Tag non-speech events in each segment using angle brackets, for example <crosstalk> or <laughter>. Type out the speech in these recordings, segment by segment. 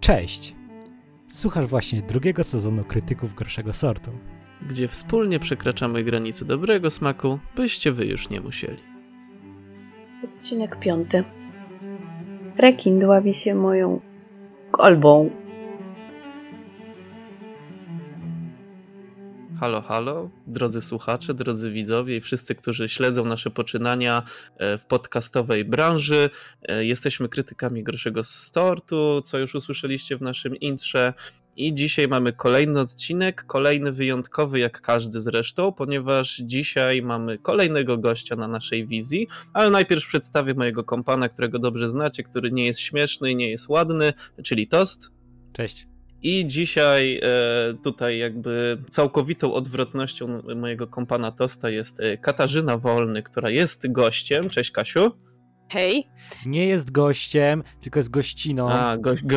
Cześć! Słuchasz właśnie drugiego sezonu Krytyków Gorszego Sortu. Gdzie wspólnie przekraczamy granice dobrego smaku, byście wy już nie musieli. Odcinek piąty. Rekin dławi się moją kolbą. Halo, halo, drodzy słuchacze, drodzy widzowie i wszyscy, którzy śledzą nasze poczynania e, w podcastowej branży. E, Jesteśmy krytykami Gorszego Stortu, co już usłyszeliście w naszym intrze. I dzisiaj mamy kolejny odcinek, kolejny wyjątkowy, jak każdy zresztą, ponieważ dzisiaj mamy kolejnego gościa na naszej wizji. Ale najpierw przedstawię mojego kompana, którego dobrze znacie, który nie jest śmieszny nie jest ładny, czyli Tost. Cześć. I dzisiaj e, tutaj jakby całkowitą odwrotnością mojego kompana Tosta jest e, Katarzyna Wolny, która jest gościem. Cześć Kasiu. Hej, Nie jest gościem, tylko jest gościną. A, go, gościną,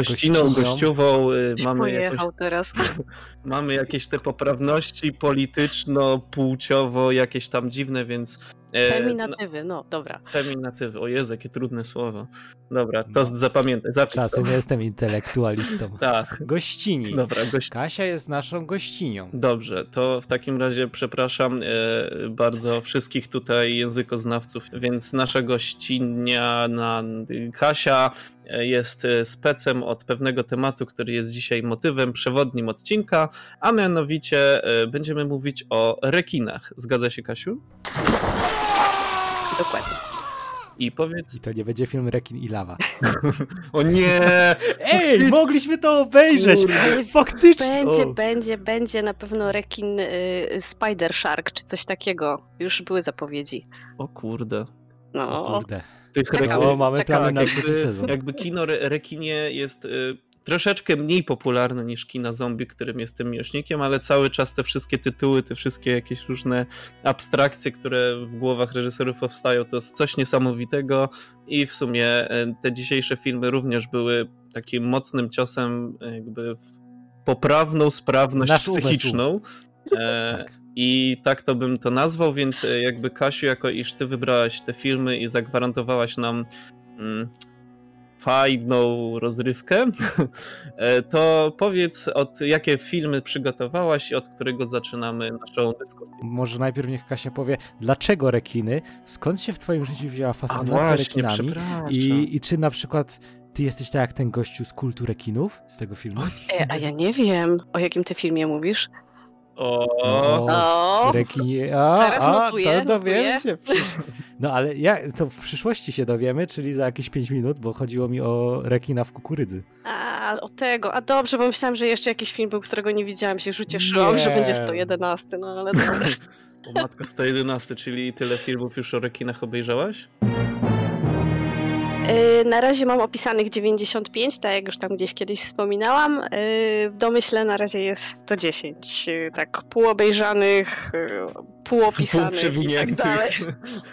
Gościnią. gościową. Gdzieś Mamy, jakoś, teraz. <laughs> mamy jakieś te poprawności polityczno-płciowo, jakieś tam dziwne, więc... e, no, Feminatywy, no dobra. feminatywy. O Jezu, jakie trudne słowo. Dobra, No. Tost zapamiętaj, zapisz to. Czasem jestem intelektualistą. <laughs> Tak, Gościni. dobra, gość... Kasia jest naszą gościnią. Dobrze, to w takim razie przepraszam e, bardzo wszystkich tutaj językoznawców, więc nasza gościnia na Kasia e, jest e, specem od pewnego tematu, który jest dzisiaj motywem przewodnim odcinka, a mianowicie e, będziemy mówić o rekinach. Zgadza się, Kasiu? Dokładnie. I powiedz. I to nie będzie film Rekin i Lawa. O nie! <laughs> Ej, mogliśmy to obejrzeć! Kurde. Faktycznie! Będzie, O. będzie, będzie na pewno rekin y, Spider Shark, czy coś takiego. Już były zapowiedzi. O kurde. No, O kurde. Tych Czekam. rekin- O, mamy plany na trzeci jakby, sezon. jakby kino re rekinie jest y, troszeczkę mniej popularne niż kina zombie, którym jestem miłośnikiem, ale cały czas te wszystkie tytuły, te wszystkie jakieś różne abstrakcje, które w głowach reżyserów powstają, to jest coś niesamowitego i w sumie y, te dzisiejsze filmy również były takim mocnym ciosem y, jakby w poprawną sprawność psychiczną. <laughs> E, Tak. I tak to bym to nazwał, więc e, jakby Kasiu, jako iż ty wybrałaś te filmy i zagwarantowałaś nam mm, fajną rozrywkę, <laughs> e, to powiedz, od jakie filmy przygotowałaś i od którego zaczynamy naszą dyskusję. Może najpierw niech Kasia powie, dlaczego rekiny? Skąd się w twoim życiu wzięła fascynacja rekinami? przepraszam. I, I czy na przykład ty jesteś tak jak ten gościu z kultu rekinów z tego filmu? e, a ja nie wiem, o jakim ty filmie mówisz. O, O, Rekinie. A, Zaraz a, notuję, to dowiemy notuję. się. <laughs> No ale ja, to w przyszłości się dowiemy, czyli za jakieś 5 minut, bo chodziło mi o rekina w kukurydzy. a o tego, a dobrze, bo myślałam, że jeszcze jakiś film był, którego nie widziałam, się już ucieszyłam, że będzie 111, no ale <laughs> dobra. o Matko 111, czyli tyle filmów już o rekinach obejrzałaś? Yy, Na razie mam opisanych 95, tak jak już tam gdzieś kiedyś wspominałam. Yy, W domyśle na razie jest 110, yy, tak półobejrzanych, yy, półopisanych i tak dalej.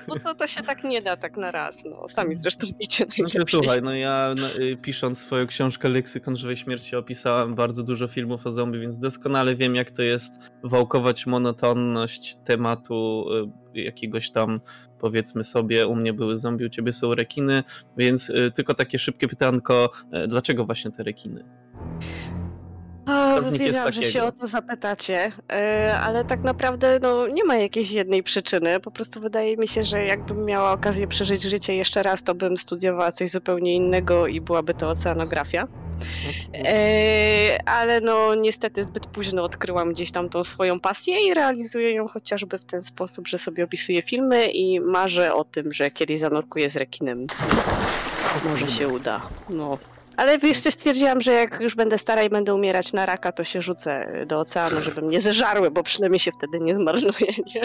Bo to, to się tak nie da tak na raz, no sami zresztą wiecie Znaczy, najlepiej. słuchaj, no ja no, y, pisząc swoją książkę Leksykon Żywej Śmierci opisałem bardzo dużo filmów o zombie, więc doskonale wiem jak to jest wałkować monotonność tematu y, jakiegoś tam, powiedzmy sobie, u mnie były zombie, u ciebie są rekiny, więc y, tylko takie szybkie pytanko, y, dlaczego właśnie te rekiny? A, wiedziałam, że się o to zapytacie, yy, ale tak naprawdę no, nie ma jakiejś jednej przyczyny. Po prostu wydaje mi się, że jakbym miała okazję przeżyć życie jeszcze raz, to bym studiowała coś zupełnie innego i byłaby to oceanografia. E, ale no niestety zbyt późno odkryłam gdzieś tam tą swoją pasję i realizuję ją chociażby w ten sposób, że sobie opisuję filmy i marzę o tym, że kiedyś zanurkuję z rekinem. Może się uda. No. Ale jeszcze stwierdziłam, że jak już będę stara i będę umierać na raka, to się rzucę do oceanu, żeby mnie zeżarły, bo przynajmniej się wtedy nie zmarnuję, nie?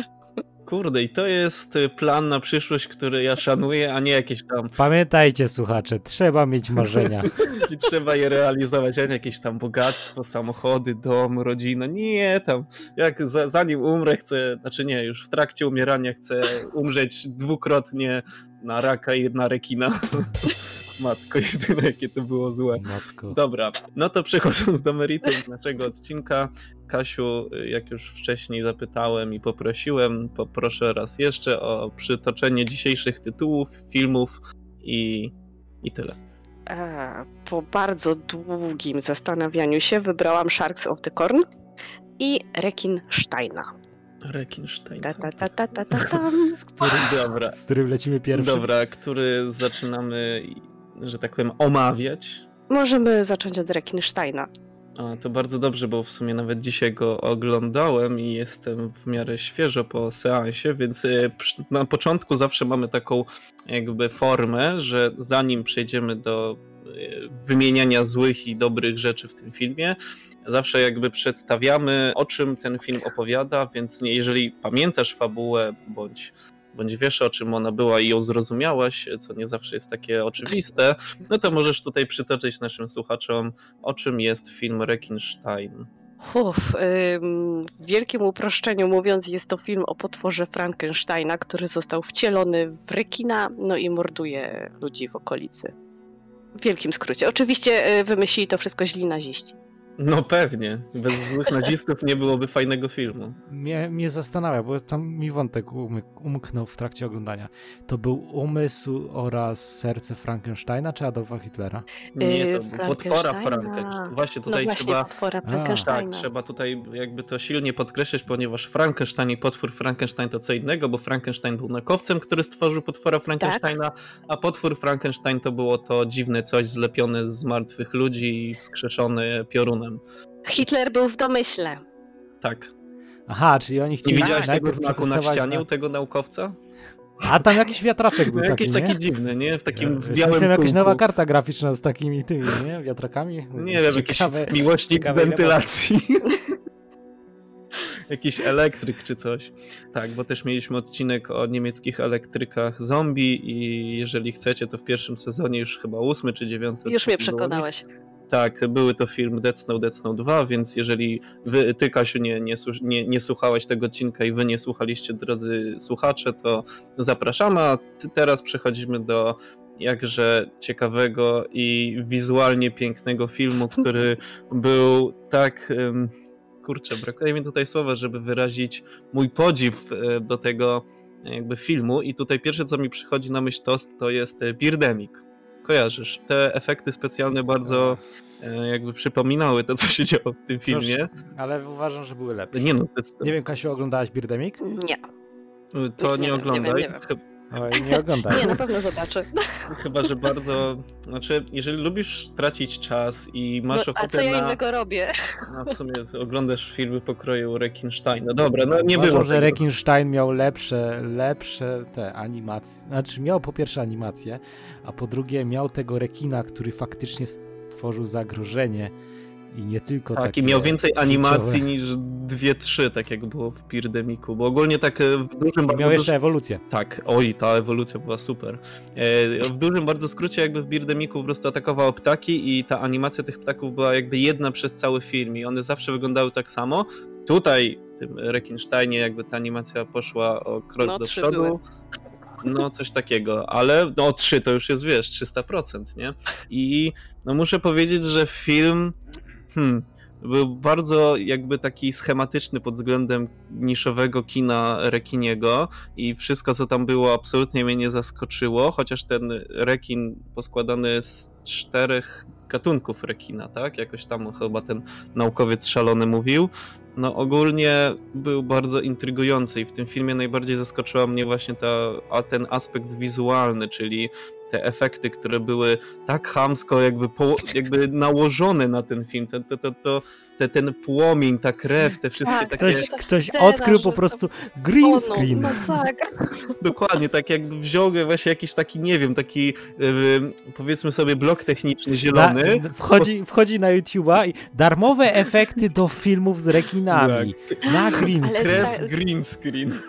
Kurde, i to jest y, plan na przyszłość, który ja szanuję, a nie jakieś tam Pamiętajcie słuchacze, trzeba mieć marzenia. <laughs> i trzeba je realizować, a nie jakieś tam bogactwo, samochody, dom, rodzina. Nie, tam jak za, zanim umrę chcę, znaczy nie, już w trakcie umierania chcę umrzeć dwukrotnie na raka i na rekina. <laughs> Matko, jedyne jakie to było złe. Matko. Dobra, no to przechodząc do meritum naszego odcinka, Kasiu, jak już wcześniej zapytałem i poprosiłem, poproszę raz jeszcze o przytoczenie dzisiejszych tytułów, filmów i, i tyle. Po bardzo długim zastanawianiu się wybrałam Sharks of the Corn i Rekin Steina. Rekinstein. Ta, ta, ta, ta, ta, ta, tam. <laughs> Z którym, Dobra, z którym lecimy pierwszy. dobra, który zaczynamy, że tak powiem, omawiać. Możemy zacząć od Rekin Steina. A, to bardzo dobrze, bo w sumie nawet dzisiaj go oglądałem i jestem w miarę świeżo po seansie, więc y, na początku zawsze mamy taką jakby formę, że zanim przejdziemy do y, wymieniania złych i dobrych rzeczy w tym filmie, zawsze jakby przedstawiamy, o czym ten film opowiada, więc jeżeli pamiętasz fabułę, bądź bądź wiesz o czym ona była i ją zrozumiałaś, co nie zawsze jest takie oczywiste, no to możesz tutaj przytoczyć naszym słuchaczom, o czym jest film Rekinstein. Ym, w wielkim uproszczeniu mówiąc, jest to film o potworze Frankensteina, który został wcielony w rekina, no i morduje ludzi w okolicy. W wielkim skrócie. Oczywiście y, wymyślili to wszystko źli naziści. No pewnie, bez złych <laughs> nazistów nie byłoby fajnego filmu. Mnie, mnie zastanawia, bo tam mi wątek umy- umknął w trakcie oglądania. To był umysł oraz serce Frankensteina czy Adolfa Hitlera? Nie, Yy, to był potwora Frankensteina. Frankenstein. Właśnie No tutaj właśnie, trzeba... potwora Frankensteina. Tak, trzeba tutaj jakby to silnie podkreślić, ponieważ Frankenstein i potwór Frankenstein to co innego, bo Frankenstein był naukowcem, który stworzył potwora Frankensteina, a potwór Frankenstein to było to dziwne coś zlepione z martwych ludzi i wskrzeszone piorunem. Hitler był w domyśle. Tak. Aha, czyli oni Nie chcieli widziałeś tego najpierw znaku na ścianie na- u tego naukowca? A tam jakiś wiatraczek był <laughs> taki, jakiś nie? taki dziwny, nie? W takim w Ja- białym Jestem jakaś nowa karta graficzna z takimi tymi, nie? Wiatrakami. Nie wiem, jakiś miłośnik wentylacji. <laughs> Jakiś elektryk czy coś. Tak, bo też mieliśmy odcinek o niemieckich elektrykach zombie i jeżeli chcecie, to w pierwszym sezonie już chyba ósmy czy dziewiąty. Już mnie odcinek było. Tak, były to film Dead Snow, Dead Snow 2, więc jeżeli wy, ty Kasiu nie, nie, nie, nie słuchałaś tego odcinka i wy nie słuchaliście, drodzy słuchacze, to zapraszamy, a teraz przechodzimy do jakże ciekawego i wizualnie pięknego filmu, który <laughs> był tak... Kurczę, brakuje mi tutaj słowa, żeby wyrazić mój podziw e, do tego e, jakby filmu i tutaj pierwsze, co mi przychodzi na myśl to, to jest e, Birdemic. Kojarzysz? Te efekty specjalne bardzo e, jakby przypominały to, co się działo w tym filmie. Proszę. Ale uważam, że były lepsze. Nie no, Nie wiem, Kasiu, oglądałaś Birdemic? Nie. To Nie nie, wiem, nie oglądaj. wiem, nie wiem. Oj, nie oglądaj. Nie, na pewno zobaczę. <laughs> Chyba, że bardzo. Znaczy, jeżeli lubisz tracić czas i masz No, a ochotę co ja na. innego robię? No w sumie oglądasz filmy pokroju Rekinsteina. Dobra, no nie Uważam, było. że tego. Rekinstein miał lepsze, lepsze te animacje. Znaczy miał po pierwsze animacje, a po drugie miał tego rekina, który faktycznie stworzył zagrożenie i nie tylko Tak, takie... i miał więcej animacji życiowe. niż dwie, trzy, tak jak było w Birdemiku, bo ogólnie tak e, w dużym I miał jeszcze ewolucję. Tak, oj, ta ewolucja była super. E, w dużym bardzo skrócie jakby w Birdemiku po prostu atakowało ptaki i ta animacja tych ptaków była jakby jedna przez cały film i one zawsze wyglądały tak samo. Tutaj w tym Rekinsteinie jakby ta animacja poszła o krok No, do przodu. były. No, coś takiego, ale no 3 to już jest, wiesz, 300%, nie? I no muszę powiedzieć, że film hmm, był bardzo jakby taki schematyczny pod względem niszowego kina rekiniego i wszystko, co tam było, absolutnie mnie nie zaskoczyło, chociaż ten rekin poskładany z czterech gatunków rekina, tak? Jakoś tam chyba ten naukowiec szalony mówił. No ogólnie był bardzo intrygujący i w tym filmie najbardziej zaskoczyła mnie właśnie ta, ten aspekt wizualny, czyli te efekty, które były tak chamsko jakby, po, jakby nałożone na ten film. To, to, to, to, te, ten płomień, ta krew, te wszystkie Tak, takie... Ktoś, ktoś odkrył po prostu green screen. No, no tak. Dokładnie, tak jakby wziął właśnie jakiś taki, nie wiem, taki yy, powiedzmy sobie blok techniczny zielony. Na, wchodzi, wchodzi na YouTube'a i darmowe efekty do filmów z rekinami. Na green screen. Krew tak- green screen. <laughs>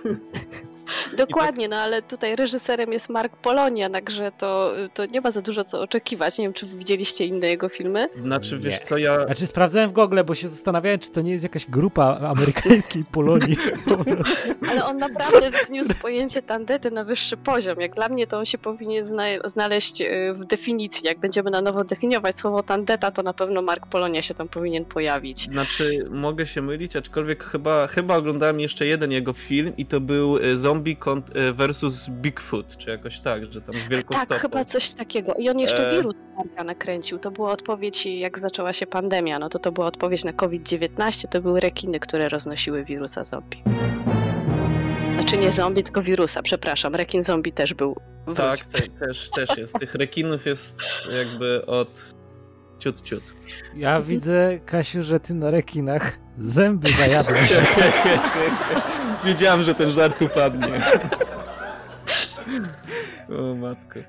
<laughs> Dokładnie, no ale tutaj reżyserem jest Mark Polonia, także to, to nie ma za dużo co oczekiwać. Nie wiem, czy wy widzieliście inne jego filmy. Znaczy, wiesz Nie. co, ja... Znaczy sprawdzałem w Google, bo się zastanawiałem, czy to nie jest jakaś grupa amerykańskiej <laughs> Polonii. Ale on naprawdę wzniósł pojęcie tandety na wyższy poziom. Jak dla mnie to on się powinien zna- znaleźć y, w definicji. Jak będziemy na nowo definiować słowo tandeta, to na pewno Mark Polonia się tam powinien pojawić. Znaczy, mogę się mylić, aczkolwiek chyba, chyba oglądałem jeszcze jeden jego film i to był y, Zombie zombie e, versus Bigfoot, czy jakoś tak, że tam z wielką Tak, stopą. chyba coś takiego. I on jeszcze E. wirus Marka nakręcił. To była odpowiedź, jak zaczęła się pandemia. No to to była odpowiedź na COVID-19. To były rekiny, które roznosiły wirusa zombie. Znaczy nie zombie, tylko wirusa, przepraszam. Rekin zombie też był. Wróć. Tak, te, też, też jest. Tych rekinów jest jakby od ciut ciut. Ja widzę, Kasiu, że ty na rekinach zęby zajadłeś. <laughs> Wiedziałem, że ten żart upadnie. O matko.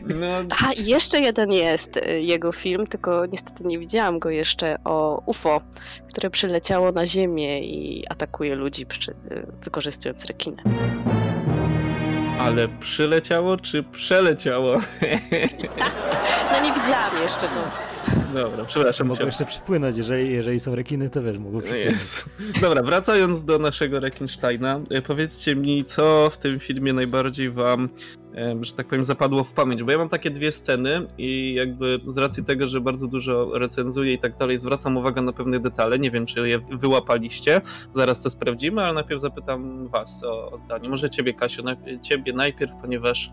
No, A, jeszcze jeden jest y, jego film, tylko niestety nie widziałam go jeszcze, o UFO, które przyleciało na Ziemię i atakuje ludzi, przy, y, wykorzystując rekiny. ale przyleciało czy przeleciało? <laughs> No nie widziałam jeszcze, no. Dobra, przepraszam Mogą cię. jeszcze przypłynąć, jeżeli, jeżeli są rekiny, to wiesz, mogą No przypłynąć. Jezu. Dobra, wracając do naszego Rekinsteina, e, powiedzcie mi, co w tym filmie najbardziej wam, e, że tak powiem, zapadło w pamięć, bo ja mam takie dwie sceny i jakby z racji tego, że bardzo dużo recenzuję i tak dalej, zwracam uwagę na pewne detale, nie wiem, czy je wyłapaliście, zaraz to sprawdzimy, ale najpierw zapytam was o, o zdanie. Może ciebie, Kasiu, najp- ciebie najpierw, ponieważ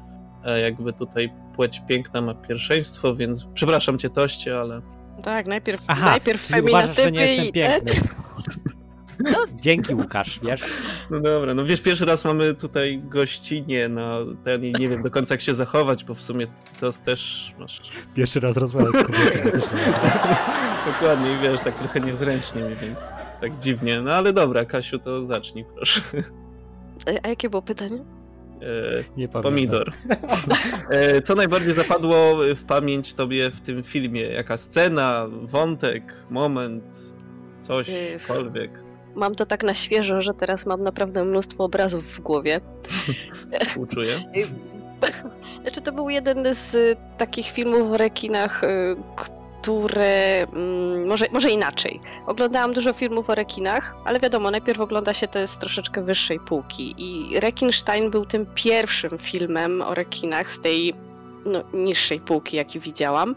jakby tutaj płeć piękna ma pierwszeństwo, więc przepraszam cię, Toście, ale Tak, najpierw, Aha, najpierw czyli uważasz, że nie feminatywy jestem i... piękny. <laughs> Dzięki Łukasz, wiesz? No dobra, no wiesz, pierwszy raz mamy tutaj gościnie, no ten i nie wiem do końca jak się zachować, bo w sumie ty to też masz Pierwszy raz rozmawiam z kobietą. <laughs> dokładnie i wiesz, tak trochę niezręcznie mi, więc tak dziwnie. No ale dobra, Kasiu, to zacznij proszę. A jakie było pytanie? E, Nie pomidor. E, co najbardziej zapadło w pamięć tobie w tym filmie? Jaka scena, wątek, moment, coś, cokolwiek? Mam to tak na świeżo, że teraz mam naprawdę mnóstwo obrazów w głowie. <laughs> Współczuję. <laughs> Znaczy, to był jeden z y, takich filmów o rekinach, y, które. mm, może, może inaczej. Oglądałam dużo filmów o rekinach, ale wiadomo, najpierw ogląda się te z troszeczkę wyższej półki. I Rekinstein był tym pierwszym filmem o rekinach z tej no, niższej półki, jaki widziałam.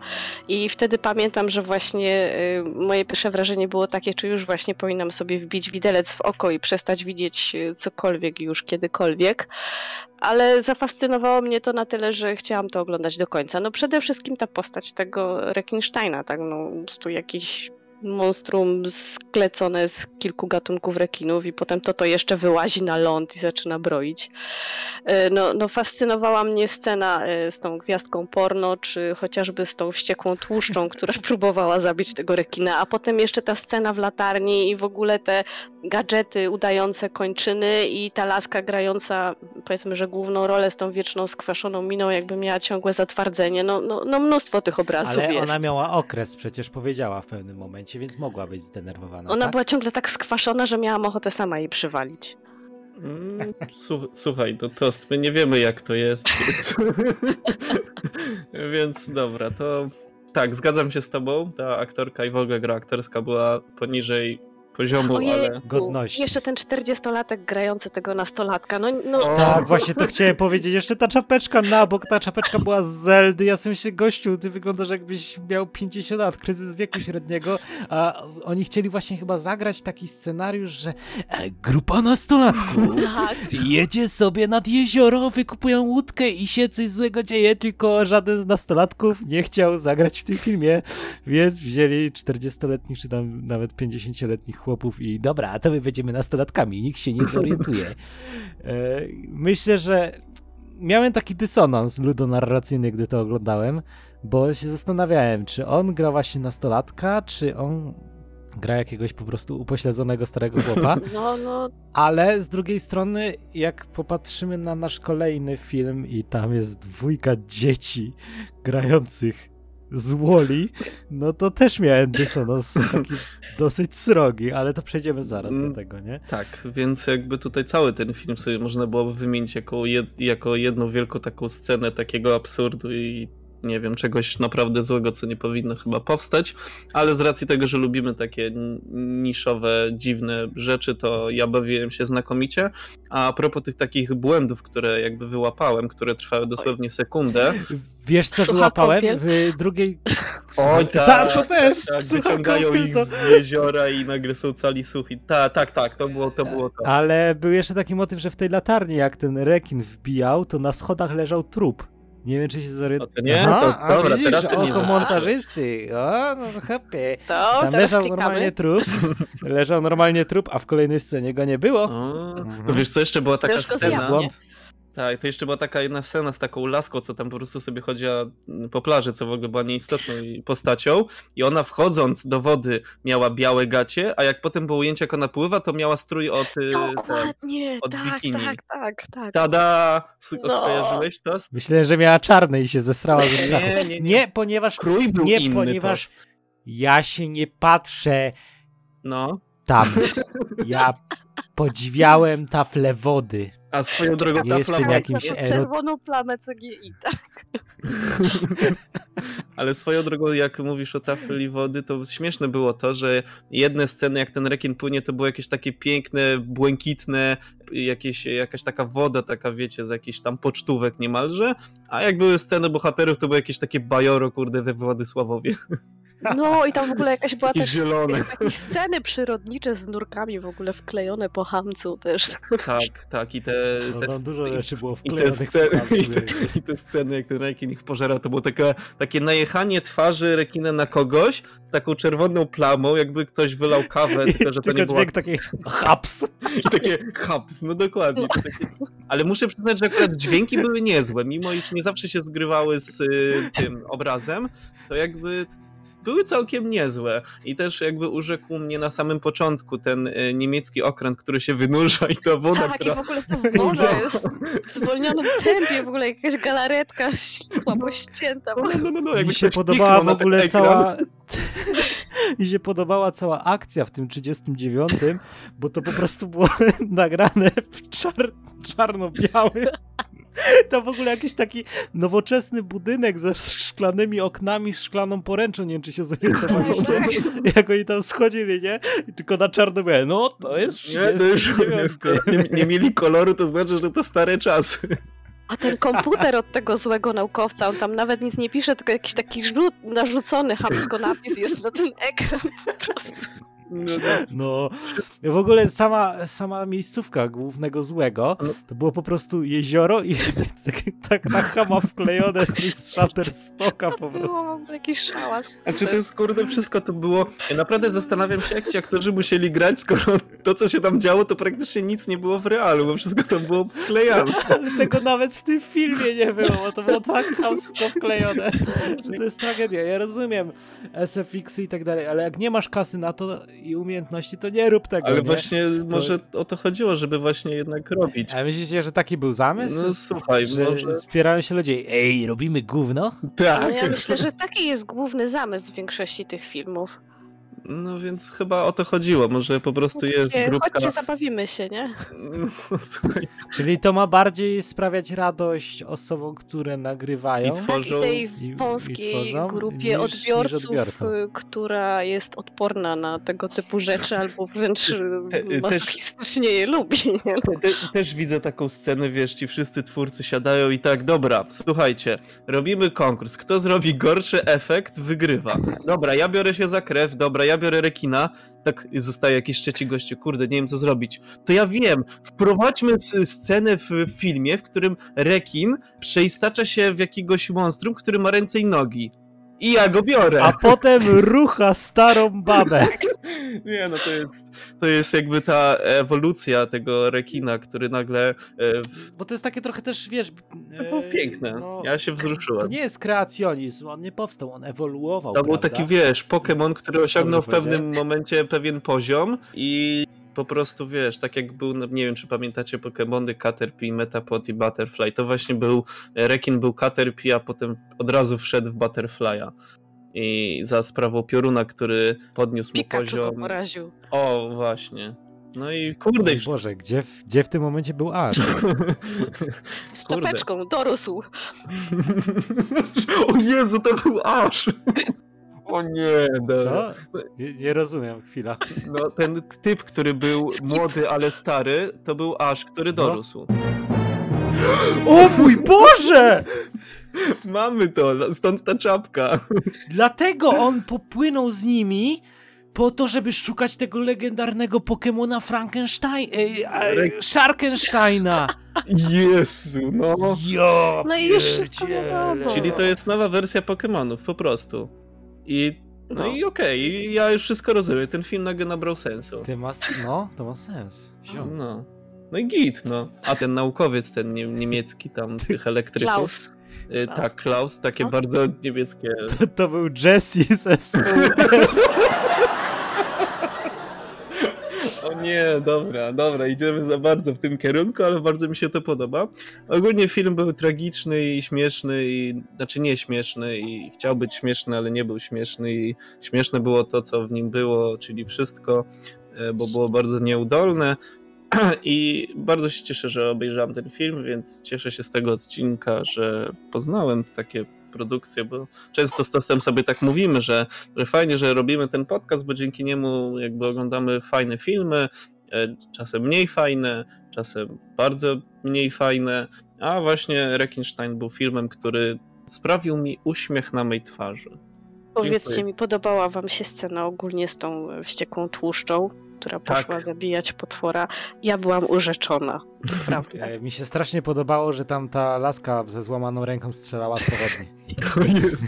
I wtedy pamiętam, że właśnie y, moje pierwsze wrażenie było takie, czy już właśnie powinnam sobie wbić widelec w oko i przestać widzieć y, cokolwiek już kiedykolwiek. Ale zafascynowało mnie to na tyle, że chciałam to oglądać do końca. No przede wszystkim ta postać tego Rekinsteina, tak, no po prostu jakiś monstrum sklecone z kilku gatunków rekinów i potem to to jeszcze wyłazi na ląd i zaczyna broić. E, No, no fascynowała mnie scena e, z tą gwiazdką porno, czy chociażby z tą wściekłą tłuszczą, <laughs> która próbowała zabić tego rekina, a potem jeszcze ta scena w latarni i w ogóle te gadżety udające kończyny i ta laska grająca, powiedzmy, że główną rolę z tą wieczną skwaszoną miną, jakby miała ciągłe zatwardzenie. No, no, no mnóstwo tych obrazów Ale jest. ona miała okres, przecież powiedziała w pewnym momencie, więc mogła być zdenerwowana. Ona tak? była ciągle tak skwaszona, że miałam ochotę sama jej przywalić. Mm, słuch- Słuchaj, to tost, my nie wiemy jak to jest, więc... <laughs> więc dobra, to tak, zgadzam się z tobą, ta aktorka i w ogóle gra aktorska była poniżej poziomu, ale... Ojejku, Godności. Jeszcze ten 40-latek grający tego nastolatka. No, no O, Tak, właśnie to chciałem <laughs> powiedzieć. Jeszcze ta czapeczka na bok, ta czapeczka była z Zeldy. Ja sobie myślę, gościu, ty wyglądasz jakbyś miał 50 lat, kryzys wieku średniego, a oni chcieli właśnie chyba zagrać taki scenariusz, że e, grupa nastolatków <laughs> tak. jedzie sobie nad jezioro, wykupują łódkę i się coś złego dzieje, tylko żaden z nastolatków nie chciał zagrać w tym filmie, więc wzięli 40-letnich czy tam nawet 50-letnich chłopów i dobra, a to my będziemy nastolatkami, nikt się nie <laughs> zorientuje. E, Myślę, że miałem taki dysonans ludonarracyjny, gdy to oglądałem, bo się zastanawiałem, czy on gra właśnie nastolatka, czy on gra jakiegoś po prostu upośledzonego starego chłopa. <laughs> No, no, Ale z drugiej strony, jak popatrzymy na nasz kolejny film i tam jest dwójka dzieci grających z Woli, no to też miałem dysonans taki dosyć srogi, ale to przejdziemy zaraz do Mm. tego, nie? Tak, więc jakby tutaj cały ten film sobie można byłoby wymienić jako, jed, jako jedną wielką taką scenę takiego absurdu i nie wiem, czegoś naprawdę złego, co nie powinno chyba powstać, ale z racji tego, że lubimy takie niszowe, dziwne rzeczy, to ja bawiłem się znakomicie. A propos tych takich błędów, które jakby wyłapałem, które trwały dosłownie sekundę, Wiesz, co Sucha wyłapałem kąpiel? w drugiej... Oj, Ta, tak, to też! tak, Sucha wyciągają kąpiel ich to- z jeziora i nagle są cali suchi. Tak, tak, tak, to było to. Było to. Ale był jeszcze taki motyw, że w tej latarni, jak ten rekin wbijał, to na schodach leżał trup. Nie wiem, czy się zorientowałeś. to nie, to dobra, teraz ty oko montażysty. O, no happy. To Tam leżał klikamy. normalnie trup, leżał normalnie trup, a w kolejnej scenie go nie było. O, Mhm. to wiesz co, jeszcze była taka go scena. Błąd. Tak, to jeszcze była taka jedna scena z taką laską, co tam po prostu sobie chodziła po plaży, co w ogóle była nieistotną postacią. I ona wchodząc do wody miała białe gacie, a jak potem było ujęcie, jak ona pływa, to miała strój od... y, Dokładnie, od tak, bikini. tak, tak, tak. Tada! No. Kojarzyłeś to? Myślę, że miała czarne i się zesrała ze strachu. Nie, nie, nie. Nie, ponieważ Krój był Nie, inny ponieważ- tost. ja się nie patrzę No. tam. Ja podziwiałem taflę wody. A swoją drogą Nie ta jestem flama... jakimś ero- Czerwoną plamę CGI, tak. <laughs> Ale swoją drogą, jak mówisz o tafli wody, to śmieszne było to, że jedne sceny, jak ten rekin płynie, to było jakieś takie piękne, błękitne, jakieś, jakaś taka woda, taka wiecie, z jakichś tam pocztówek niemalże, a jak były sceny bohaterów, to były jakieś takie bajoro, kurde, we Władysławowie. <laughs> No i tam w ogóle jakaś była Takie też zielone. jakieś sceny przyrodnicze z nurkami w ogóle wklejone po hamcu też. Tak, tak, i te... No, te rzeczy było I te, sceny, <laughs> i, te, I te sceny, jak ten rekin ich pożera, to było takie, takie najechanie twarzy rekina na kogoś z taką czerwoną plamą, jakby ktoś wylał kawę, <laughs> tylko że to nie była dźwięk taki haps. <laughs> I takie haps, no dokładnie. Takie... Ale muszę przyznać, że akurat dźwięki były niezłe, mimo iż nie zawsze się zgrywały z y, tym obrazem, to jakby były całkiem niezłe. I też jakby urzekł mnie na samym początku ten y, niemiecki okręt, który się wynurza i ta woda, Tak, i która... w ogóle ta <laughs> woda jest w zwolnionym tempie, w ogóle jakaś galaretka słabo ścięta. No, no, no, no, jakby Mi się podobała w ogóle ekran. cała... <laughs> Mi się podobała cała akcja w tym 39, bo to po prostu było <laughs> nagrane w czar... czarno-białym. <laughs> To w ogóle jakiś taki nowoczesny budynek ze szklanymi oknami, szklaną poręczą, nie wiem czy się zorientowaliście, Tak, jak oni tam schodzili, nie? I tylko na czarno białe, no to jest Nie, to już 39. skoro nie, nie mieli koloru, to znaczy, że to stare czasy. A ten komputer od tego złego naukowca, on tam nawet nic nie pisze, tylko jakiś taki narzucony chamsko napis jest na ten ekran po prostu. No, no. No, w ogóle sama, sama miejscówka głównego złego, No. to było po prostu jezioro i <laughs> tak, tak na chama wklejone z Shutterstocka po prostu. jakiś szałas. A czy to jest kurde wszystko to było. Ja naprawdę zastanawiam się, jak ci aktorzy musieli grać, skoro to, co się tam działo, to praktycznie nic nie było w realu, bo wszystko tam było wklejane. <laughs> Ale tego nawet w tym filmie nie było, bo to było tak chamsko wklejone, że to jest tragedia. Ja rozumiem SFX-y i tak dalej, ale jak nie masz kasy na to i umiejętności, to nie rób tego, Ale nie? właśnie może o to chodziło, żeby właśnie jednak robić. A myślicie, że taki był zamysł? No słuchaj, że może. spierają się ludzie, ej, robimy gówno? No Tak. ja myślę, że taki jest główny zamysł większości tych filmów. No więc chyba o to chodziło. Może po prostu jest Takie, grupka. Chodźcie, zabawimy się, nie? <laughs> No, słuchaj. Czyli to ma bardziej sprawiać radość osobom, które nagrywają. I tworzą- I tej i- i wąskiej tworzą grupie niż- niż odbiorców, odbiorcom. y, która jest odporna na tego typu rzeczy, albo wręcz y, Te- też- masochistycznie je lubi. Nie? Te, te, też widzę taką scenę, wiesz, ci wszyscy twórcy siadają i tak, dobra, słuchajcie, robimy konkurs. Kto zrobi gorszy efekt, wygrywa. Dobra, ja biorę się za krew, dobra, ja biorę rekina. Tak zostaje jakiś trzeci gościu, kurde, nie wiem co zrobić. To ja wiem, wprowadźmy scenę w filmie, w którym rekin przeistacza się w jakiegoś monstrum, który ma ręce i nogi. I ja go biorę. A potem rucha starą babę. <laughs> <laughs> Nie, no to jest, to jest jakby ta ewolucja tego rekina, który nagle. E, w... Bo to jest takie trochę też, wiesz... To było e, piękne. no, Ja się wzruszyłem. To nie jest kreacjonizm, on nie powstał, on ewoluował, To był prawda? taki, wiesz, Pokémon, który osiągnął w pewnym momencie pewien poziom i po prostu, wiesz, tak jak był, no, nie wiem, czy pamiętacie Pokémony Caterpie, Metapod i Butterfly, to właśnie był, rekin był Caterpie, a potem od razu wszedł w Butterfly'a. I za sprawą pioruna, który podniósł mu Pikachu go poziom. poraził. O, właśnie. No i kurde, Oj Boże, gdzie w, gdzie w tym momencie był Aż? <laughs> Z czapeczką, dorósł. <laughs> o Jezu, to był aż. <laughs> O nie, dobra. Co? Nie, nie rozumiem, chwila. No, ten typ, który był młody, ale stary, to był aż, który No. <gasps> O mój Boże! Mamy to, stąd ta czapka. Dlatego on popłynął z nimi po to, żeby szukać tego legendarnego Pokemona Frankenstein... E, e, Sharkensteina! Jezu, no. Jo, No i już wszystko. Czyli to jest nowa wersja Pokemonów, po prostu. I no, No. i okej, ja już wszystko rozumiem, ten film nagle nabrał sensu. Ty ma, no, to ma sens. Ziom. No. No i git, no. A ten naukowiec, ten nie, niemiecki tam z tych elektryków. Klaus. Y, Klaus. Tak, Klaus, takie No. bardzo niemieckie. <laughs> To, to był Jesse ze. O nie, dobra, dobra, idziemy za bardzo w tym kierunku, ale bardzo mi się to podoba. Ogólnie film był tragiczny i śmieszny, i znaczy nie śmieszny, i chciał być śmieszny, ale nie był śmieszny, i śmieszne było to, co w nim było, czyli wszystko, e, bo było bardzo nieudolne. <clears throat> I bardzo się cieszę, że obejrzałem ten film, więc cieszę się z tego odcinka, że poznałem takie produkcje, bo często z Tostem sobie tak mówimy, że, że fajnie, że robimy ten podcast, bo dzięki niemu jakby oglądamy fajne filmy, e, czasem mniej fajne, czasem bardzo mniej fajne, a właśnie Rekinstein był filmem, który sprawił mi uśmiech na mej twarzy. Powiedzcie Dziękuję. mi, podobała wam się scena ogólnie z tą wściekłą tłuszczą, która Tak. poszła zabijać potwora? Ja byłam urzeczona, naprawdę. E, Mi się strasznie podobało, że tam ta laska ze złamaną ręką strzelała z powodni. <laughs> O Jezu.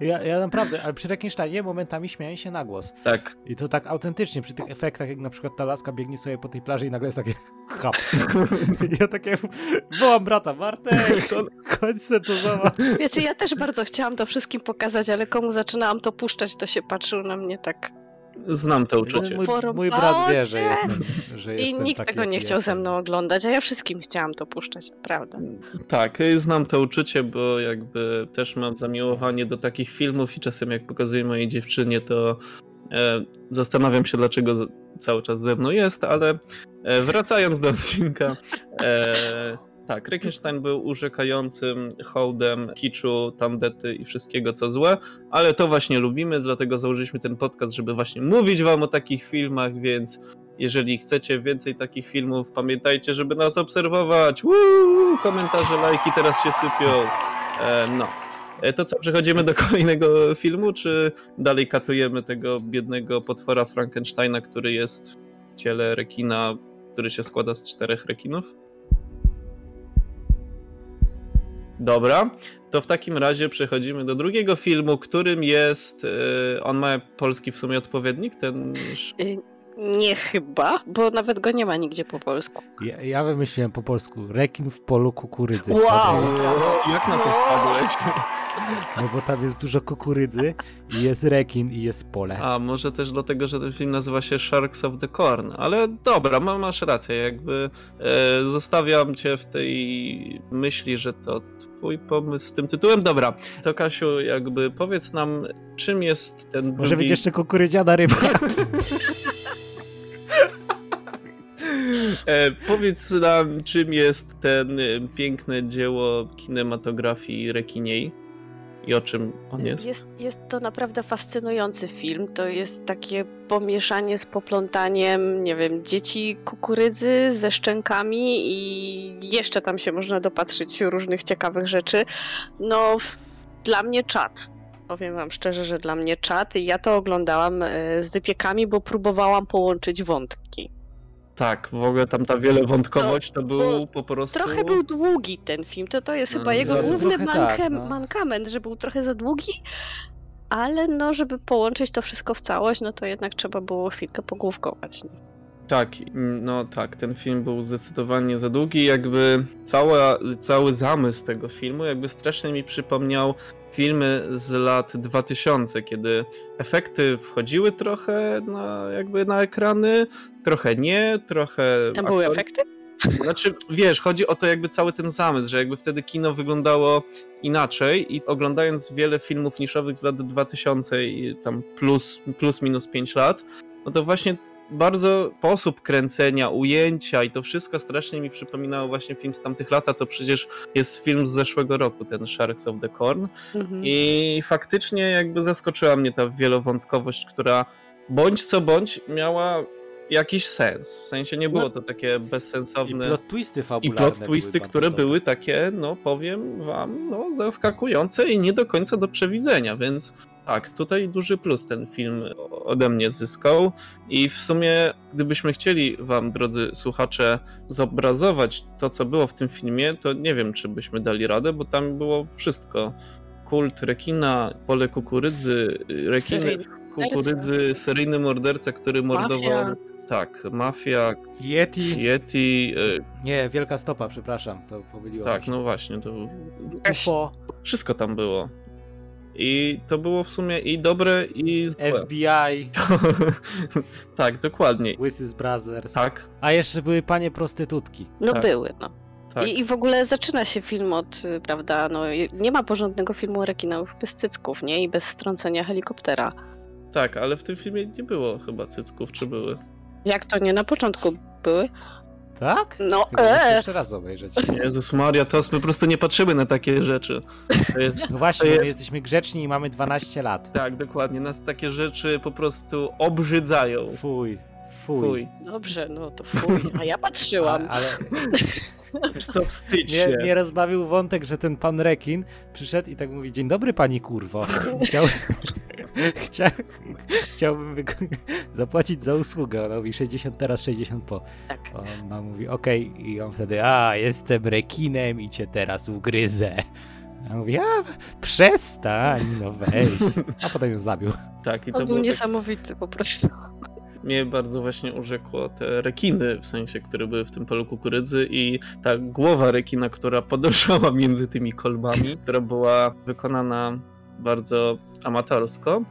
Ja, ja naprawdę, ale przy Rekinsteinie momentami śmiałem się na głos. Tak, I to tak autentycznie, przy tych efektach, jak na przykład ta laska biegnie sobie po tej plaży i nagle jest takie chap. I <laughs> ja takie wołam brata, Bartek, chodź se to zobacz. Wiecie, ja też bardzo chciałam to wszystkim pokazać, ale komu zaczynałam to puszczać, to się patrzył na mnie tak. Znam to uczucie. Mój, mój brat wie, że jestem, że I nikt taki, tego nie chciał ze jestem. mną oglądać, a ja wszystkim chciałam to puszczać, naprawdę. Tak, y, znam to uczucie, bo jakby też mam zamiłowanie do takich filmów i czasem jak pokazuję mojej dziewczynie, to e, zastanawiam się, dlaczego cały czas ze mną jest, ale e, wracając do odcinka, e, tak, Rekenstein był urzekającym hołdem kiczu, tandety i wszystkiego co złe, ale to właśnie lubimy, dlatego założyliśmy ten podcast, żeby właśnie mówić wam o takich filmach, więc jeżeli chcecie więcej takich filmów, pamiętajcie, żeby nas obserwować. Woo! Komentarze, lajki teraz się sypią. E, no. E, To co, przechodzimy do kolejnego filmu, czy dalej katujemy tego biednego potwora Frankensteina, który jest w ciele rekina, który się składa z czterech rekinów? Dobra, to w takim razie przechodzimy do drugiego filmu, którym jest. e, On ma polski w sumie odpowiednik, ten. sz- Y, Nie chyba, bo nawet go nie ma nigdzie po polsku. Ja, ja wymyśliłem po polsku, rekin w polu kukurydzy. Wow! Jak na to wpadłeś? No bo tam jest dużo kukurydzy i jest rekin i jest pole. A może też dlatego, że ten film nazywa się Sharks of the Corn, ale dobra, ma, masz rację, jakby e, zostawiam cię w tej myśli, że to twój pomysł z tym tytułem. Dobra, to Kasiu, jakby powiedz nam, czym jest ten Może drugi... być jeszcze kukurydziana ryba. <laughs> E, powiedz nam, czym jest ten e, piękne dzieło kinematografii rekiniej i o czym on jest. Jest, jest to naprawdę fascynujący film. To jest takie pomieszanie z poplątaniem, nie wiem, dzieci kukurydzy ze szczękami i jeszcze tam się można dopatrzyć różnych ciekawych rzeczy. No, dla mnie czad. Powiem wam szczerze, że dla mnie czad i ja to oglądałam e, z wypiekami, bo próbowałam połączyć wątki. Tak, w ogóle tam ta wielowątkowość to był bo po prostu... Trochę był długi ten film, to, to jest No, chyba jego za- główny manke, tak, no. mankament, że był trochę za długi, ale no, żeby połączyć to wszystko w całość, no to jednak trzeba było chwilkę pogłówkować. nie? Tak, mm, no tak, ten film był zdecydowanie za długi, jakby cała, cały zamysł tego filmu jakby strasznie mi przypomniał filmy z lat 2000, kiedy efekty wchodziły trochę na, jakby na ekrany, trochę nie, trochę... Tam były aktor- efekty? Znaczy, wiesz, chodzi o to jakby cały ten zamysł, że jakby wtedy kino wyglądało inaczej i oglądając wiele filmów niszowych z lat 2000 i tam plus, plus minus 5 lat, no to właśnie bardzo sposób kręcenia, ujęcia i to wszystko strasznie mi przypominało właśnie film z tamtych lat, a to przecież jest film z zeszłego roku, ten Sharks of the Corn. Mhm. I faktycznie jakby zaskoczyła mnie ta wielowątkowość, która bądź co bądź miała jakiś sens. W sensie nie było No. to takie I bezsensowne. plot twisty I fabularne. plot były twisty, bardzo które były takie, no powiem wam, no zaskakujące i nie do końca do przewidzenia, więc tak, tutaj duży plus ten film ode mnie zyskał i w sumie gdybyśmy chcieli wam, drodzy słuchacze, zobrazować to, co było w tym filmie, to nie wiem, czy byśmy dali radę, bo tam było wszystko. Kult rekina, pole kukurydzy, rekiny kukurydzy, seryjny morderca, który mordował... Mafia. Tak, mafia, Yeti. Yeti, y, Nie, Wielka Stopa, przepraszam, to pomyliło tak, się. no właśnie, to UFO, wszystko tam było. I to było w sumie i dobre, i złe. FBI, <laughs> tak, dokładnie. Łysys Brothers. Tak, A jeszcze były panie prostytutki. No tak. były, no. tak. I, I w ogóle zaczyna się film od, y, prawda, no nie ma porządnego filmu o rekinach bez cycków, nie? I bez strącenia helikoptera. Tak, ale w tym filmie nie było chyba cycków, czy były? Jak to nie na początku były? Tak? No, Chyba muszę e, jeszcze raz obejrzeć. Jezus Maria, to my po prostu nie patrzymy na takie rzeczy. To jest, No właśnie, To bo my jest- jesteśmy grzeczni i mamy 12 lat. tak, dokładnie, nas takie rzeczy po prostu obrzydzają. Fuj, fuj. Fuj. dobrze, no to fuj. A ja patrzyłam. A, ale Wiesz co, wstydź mnie, się. mnie rozbawił wątek, że ten pan rekin przyszedł i tak mówi, dzień dobry pani kurwo. Chciał, <laughs> <laughs> chcia, chciałbym wyko- <laughs> zapłacić za usługę. Ona mówi 60 teraz, 60 po. Tak. Ona mówi okej i on wtedy, a jestem rekinem i cię teraz ugryzę. A mówi, a przestań, no weź. A potem ją zabił. Tak, i to On był było tak, niesamowity po prostu. mnie bardzo właśnie urzekło te rekiny, w sensie, które były w tym polu kukurydzy i ta głowa rekina, która podążała między tymi kolbami, która była wykonana bardzo amatorsko.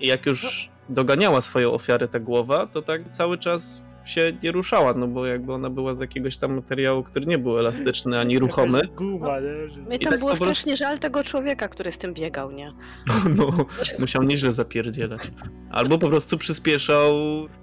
I jak już doganiała swoją ofiarę ta głowa, to tak cały czas się nie ruszała, no bo jakby ona była z jakiegoś tam materiału, który nie był elastyczny ani ruchomy, Guma, nie? Że... Mnie I tam tak było po prostu- strasznie żal tego człowieka, który z tym biegał, nie? <laughs> no musiał nieźle zapierdzielać. Albo po prostu przyspieszał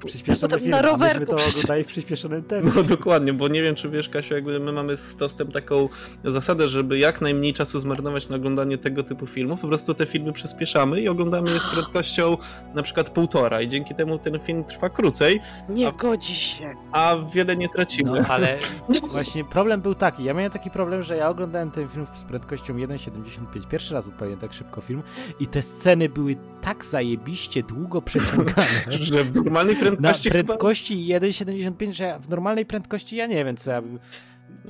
Przyspieszony Potem film, na rowerku to oglądali w przyspieszonym tempie. No dokładnie, bo nie wiem, czy wiesz, Kasiu, jakby my mamy z Tostem taką zasadę, żeby jak najmniej czasu zmarnować na oglądanie tego typu filmów. Po prostu te filmy przyspieszamy i oglądamy je z prędkością na przykład półtora i dzięki temu ten film trwa krócej, Nie A- godzi się. a wiele nie No tracimy. ale <laughs> właśnie problem był taki, ja miałem taki problem, że ja oglądałem ten film z prędkością 1,75, pierwszy raz odpaliłem tak szybko film i te sceny były tak zajebiście długo przeciągane. <laughs> Że w normalnej Na prędkości chyba- prędkości 1,75, że ja w normalnej prędkości ja nie wiem co ja bym...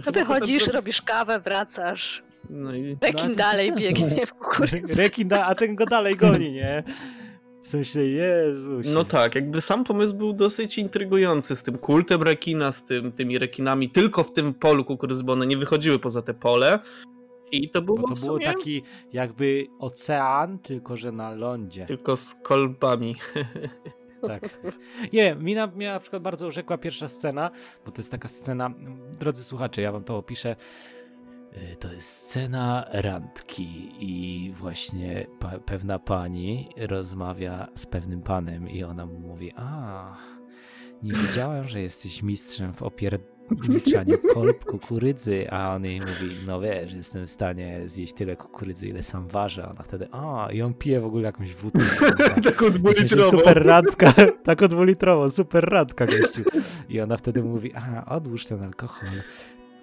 To wychodzisz, potem- robisz kawę, wracasz. No i No, Rekin to dalej biegnie w kukurydzy. Rekin, da, a ten go dalej goni, nie? W sensie, Jezus. No tak, jakby sam pomysł był dosyć intrygujący z tym kultem rekina, z tym, tymi rekinami tylko w tym polu kukurydzy, bo one nie wychodziły poza te pole. I to było, Bo to było sumie taki jakby ocean, tylko że na lądzie. tylko z kolbami. <laughs> Tak. Nie mi na, mnie na przykład bardzo urzekła pierwsza scena, bo to jest taka scena, drodzy słuchacze, ja wam to opiszę. Y, To jest scena randki i właśnie pa, pewna pani rozmawia z pewnym panem i ona mu mówi, a nie wiedziałem, że jesteś mistrzem w opierniczaniu <laughs> kolb kukurydzy, a on jej mówi, no wiesz, jestem w stanie zjeść tyle kukurydzy, ile sam ważę, a ona wtedy, a i on pije w ogóle jakąś wódkę. <laughs> Taką dwulitrową. super randka, <laughs> taką dwulitrową, super randka gościu. I ona wtedy mówi, a odłóż ten alkohol,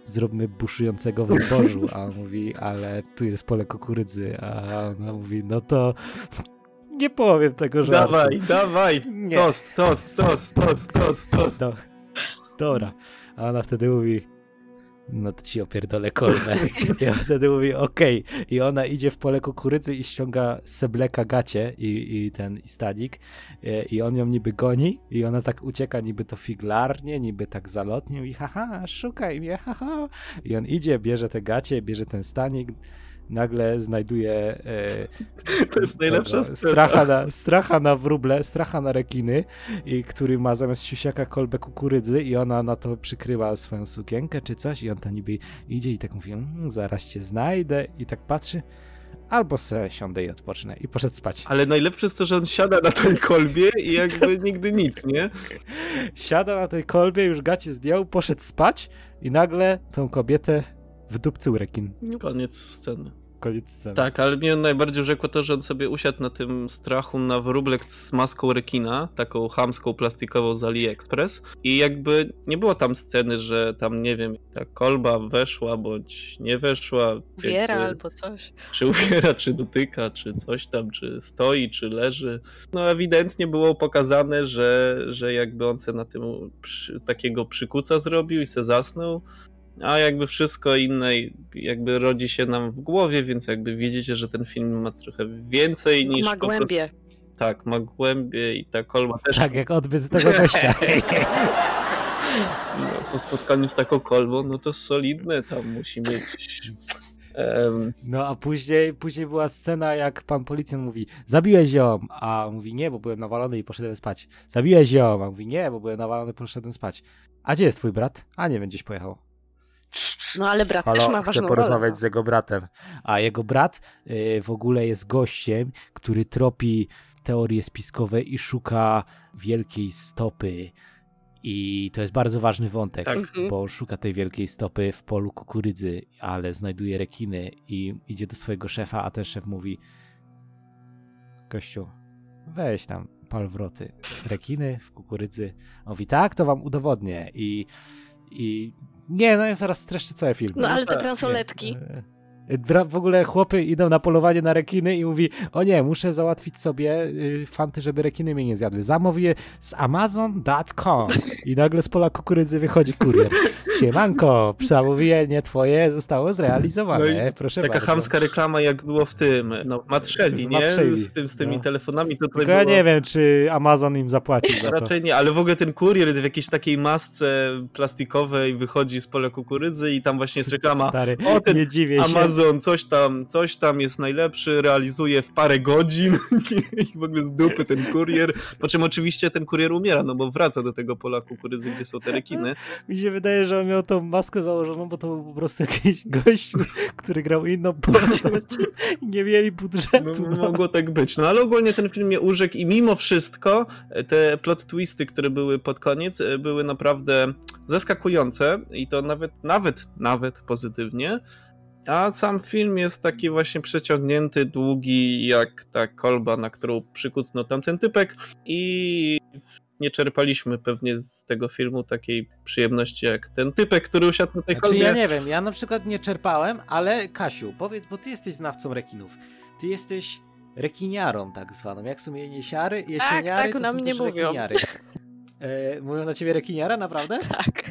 zróbmy buszującego w zbożu. A on mówi, ale tu jest pole kukurydzy. A ona mówi, no to nie powiem tego żartu. Dawaj, dawaj! Nie. Tost, tost, tost, tost, tost, tost. Do, dobra. A ona wtedy mówi, no to ci opierdolę kolbę. <laughs> I on wtedy mówi, okej. I ona idzie w pole kukurydzy i ściąga z sebleka gacie i, i ten i stanik. E, I on ją niby goni i ona tak ucieka niby to figlarnie, niby tak zalotnie i haha, szukaj mnie, haha. I on idzie, bierze te gacie, bierze ten stanik, nagle znajduje e, <laughs> To jest najlepsza stracha na, stracha na wróble, stracha na rekiny, i który ma zamiast siusiaka kolbę kukurydzy i ona na to przykryła swoją sukienkę czy coś i on tam niby idzie i tak mówi, mm, zaraz cię znajdę i tak patrzy, albo se siądę i odpocznę. I poszedł spać. Ale najlepsze jest to, że on siada na tej kolbie i jakby <laughs> nigdy nic, nie? Siada na tej kolbie, już gacie zdjął, poszedł spać i nagle tą kobietę wdupcył rekin. Koniec sceny. Koniec sceny. Tak, ale mnie najbardziej urzekło to, że on sobie usiadł na tym strachu na wróblek z maską rekina, taką chamską plastikową z AliExpress i jakby nie było tam sceny, że tam, nie wiem, ta kolba weszła bądź nie weszła. Wiera jakby, albo coś. Czy uwiera, czy dotyka, czy coś tam, czy stoi, czy leży. No ewidentnie było pokazane, że, że jakby on se na tym przy, takiego przykuca zrobił i se zasnął a jakby wszystko inne jakby rodzi się nam w głowie, więc jakby widzicie, że ten film ma trochę więcej niż Ma głębie. Prostu... Tak, ma głębie i ta kolba też... Tak, jak odbyt tego gościa. <laughs> no, po spotkaniu z taką kolbą, no to solidne tam musi. Um... No a później, później była scena, jak pan policjant mówi, zabiłeś ją, a on mówi nie, bo byłem nawalony i poszedłem spać. Zabiłeś ją, a mówi nie, bo byłem nawalony i poszedłem spać. A gdzie jest twój brat? A nie, będziesz pojechał. No ale brat Halo, też ma chcę ważną porozmawiać rolę. no. z jego bratem. A jego brat y, w ogóle jest gościem, który tropi teorie spiskowe i szuka wielkiej stopy. I to jest bardzo ważny wątek, Tak. Mhm. bo szuka tej wielkiej stopy w polu kukurydzy, ale znajduje rekiny i idzie do swojego szefa, a ten szef mówi Kościu, weź tam pal wroty. Rekiny w kukurydzy. On mówi, tak, to wam udowodnię. I, i nie, no ja zaraz streszczę cały film. No ale te tak, bransoletki. W ogóle chłopy idą na polowanie na rekiny i mówi, o nie, muszę załatwić sobie y, fanty, żeby rekiny mnie nie zjadły. Zamówię z amazon.com i nagle z pola kukurydzy wychodzi kurier. <laughs> Siemanko, zamówienie twoje zostało zrealizowane, No proszę Taka bardzo. chamska reklama jak było w tym, no w Matrzeli, W nie? Matrzeli, Z, tym, z tymi no. telefonami. To tutaj Tylko ja było... nie wiem, czy Amazon im zapłacił za to. Raczej nie, ale w ogóle ten kurier w jakiejś takiej masce plastikowej wychodzi z pola kukurydzy i tam właśnie jest reklama. Stary, O, ten nie dziwię się. Amazon, coś tam, coś tam jest najlepszy, realizuje w parę godzin <laughs> i w ogóle z dupy ten kurier. Po czym oczywiście ten kurier umiera, no bo wraca do tego pola kukurydzy, gdzie są te rekiny. Mi się wydaje, że on miał tą maskę założoną, bo to był po prostu jakiś gościu, który grał inną postać i nie mieli budżetu. No, No, mogło tak być. No ale ogólnie ten film mnie urzekł i mimo wszystko e, te plot twisty, które były pod koniec, e, były naprawdę zaskakujące i to nawet, nawet, nawet pozytywnie. A sam film jest taki właśnie przeciągnięty, długi, jak ta kolba, na którą przykucnął tamten typek i nie czerpaliśmy pewnie z tego filmu takiej przyjemności jak ten typek, który usiadł na tej Znaczy kolbie. ja nie wiem, ja na przykład nie czerpałem, ale Kasiu, powiedz, bo ty jesteś znawcą rekinów. Ty jesteś rekiniarą tak zwaną. Jak są jesiary, jesieniary, tak, to na są mnie też mówią. rekiniary. E, mówią na ciebie rekiniara, naprawdę? Tak.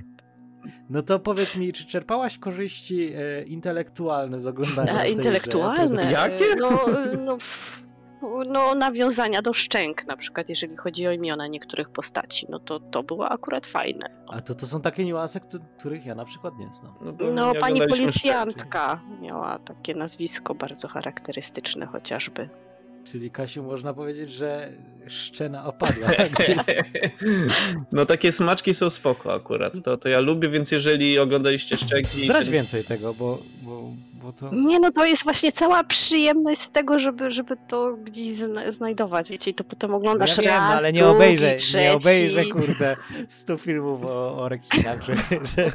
No to powiedz mi, czy czerpałaś korzyści e, intelektualne z oglądania A, intelektualne. Jakie? No, no, f- no, nawiązania do szczęk, na przykład, jeżeli chodzi o imiona niektórych postaci. No to to było akurat fajne. A to, to są takie niuanse, któ- których ja na przykład nie znam. No, nie pani policjantka miała takie nazwisko bardzo charakterystyczne chociażby. Czyli Kasiu, można powiedzieć, że szczena opadła. <laughs> No takie smaczki są spoko akurat, to, to ja lubię, więc jeżeli oglądaliście Szczęki... Zdradź więcej tego, bo, bo, bo to... Nie, no to jest właśnie cała przyjemność z tego, żeby, żeby to gdzieś zna- znajdować, wiecie, i to potem oglądasz ja wiem, raz, ale nie obejrzę, nie obejrzę, kurde, 100 filmów o, o rekinach, że, że,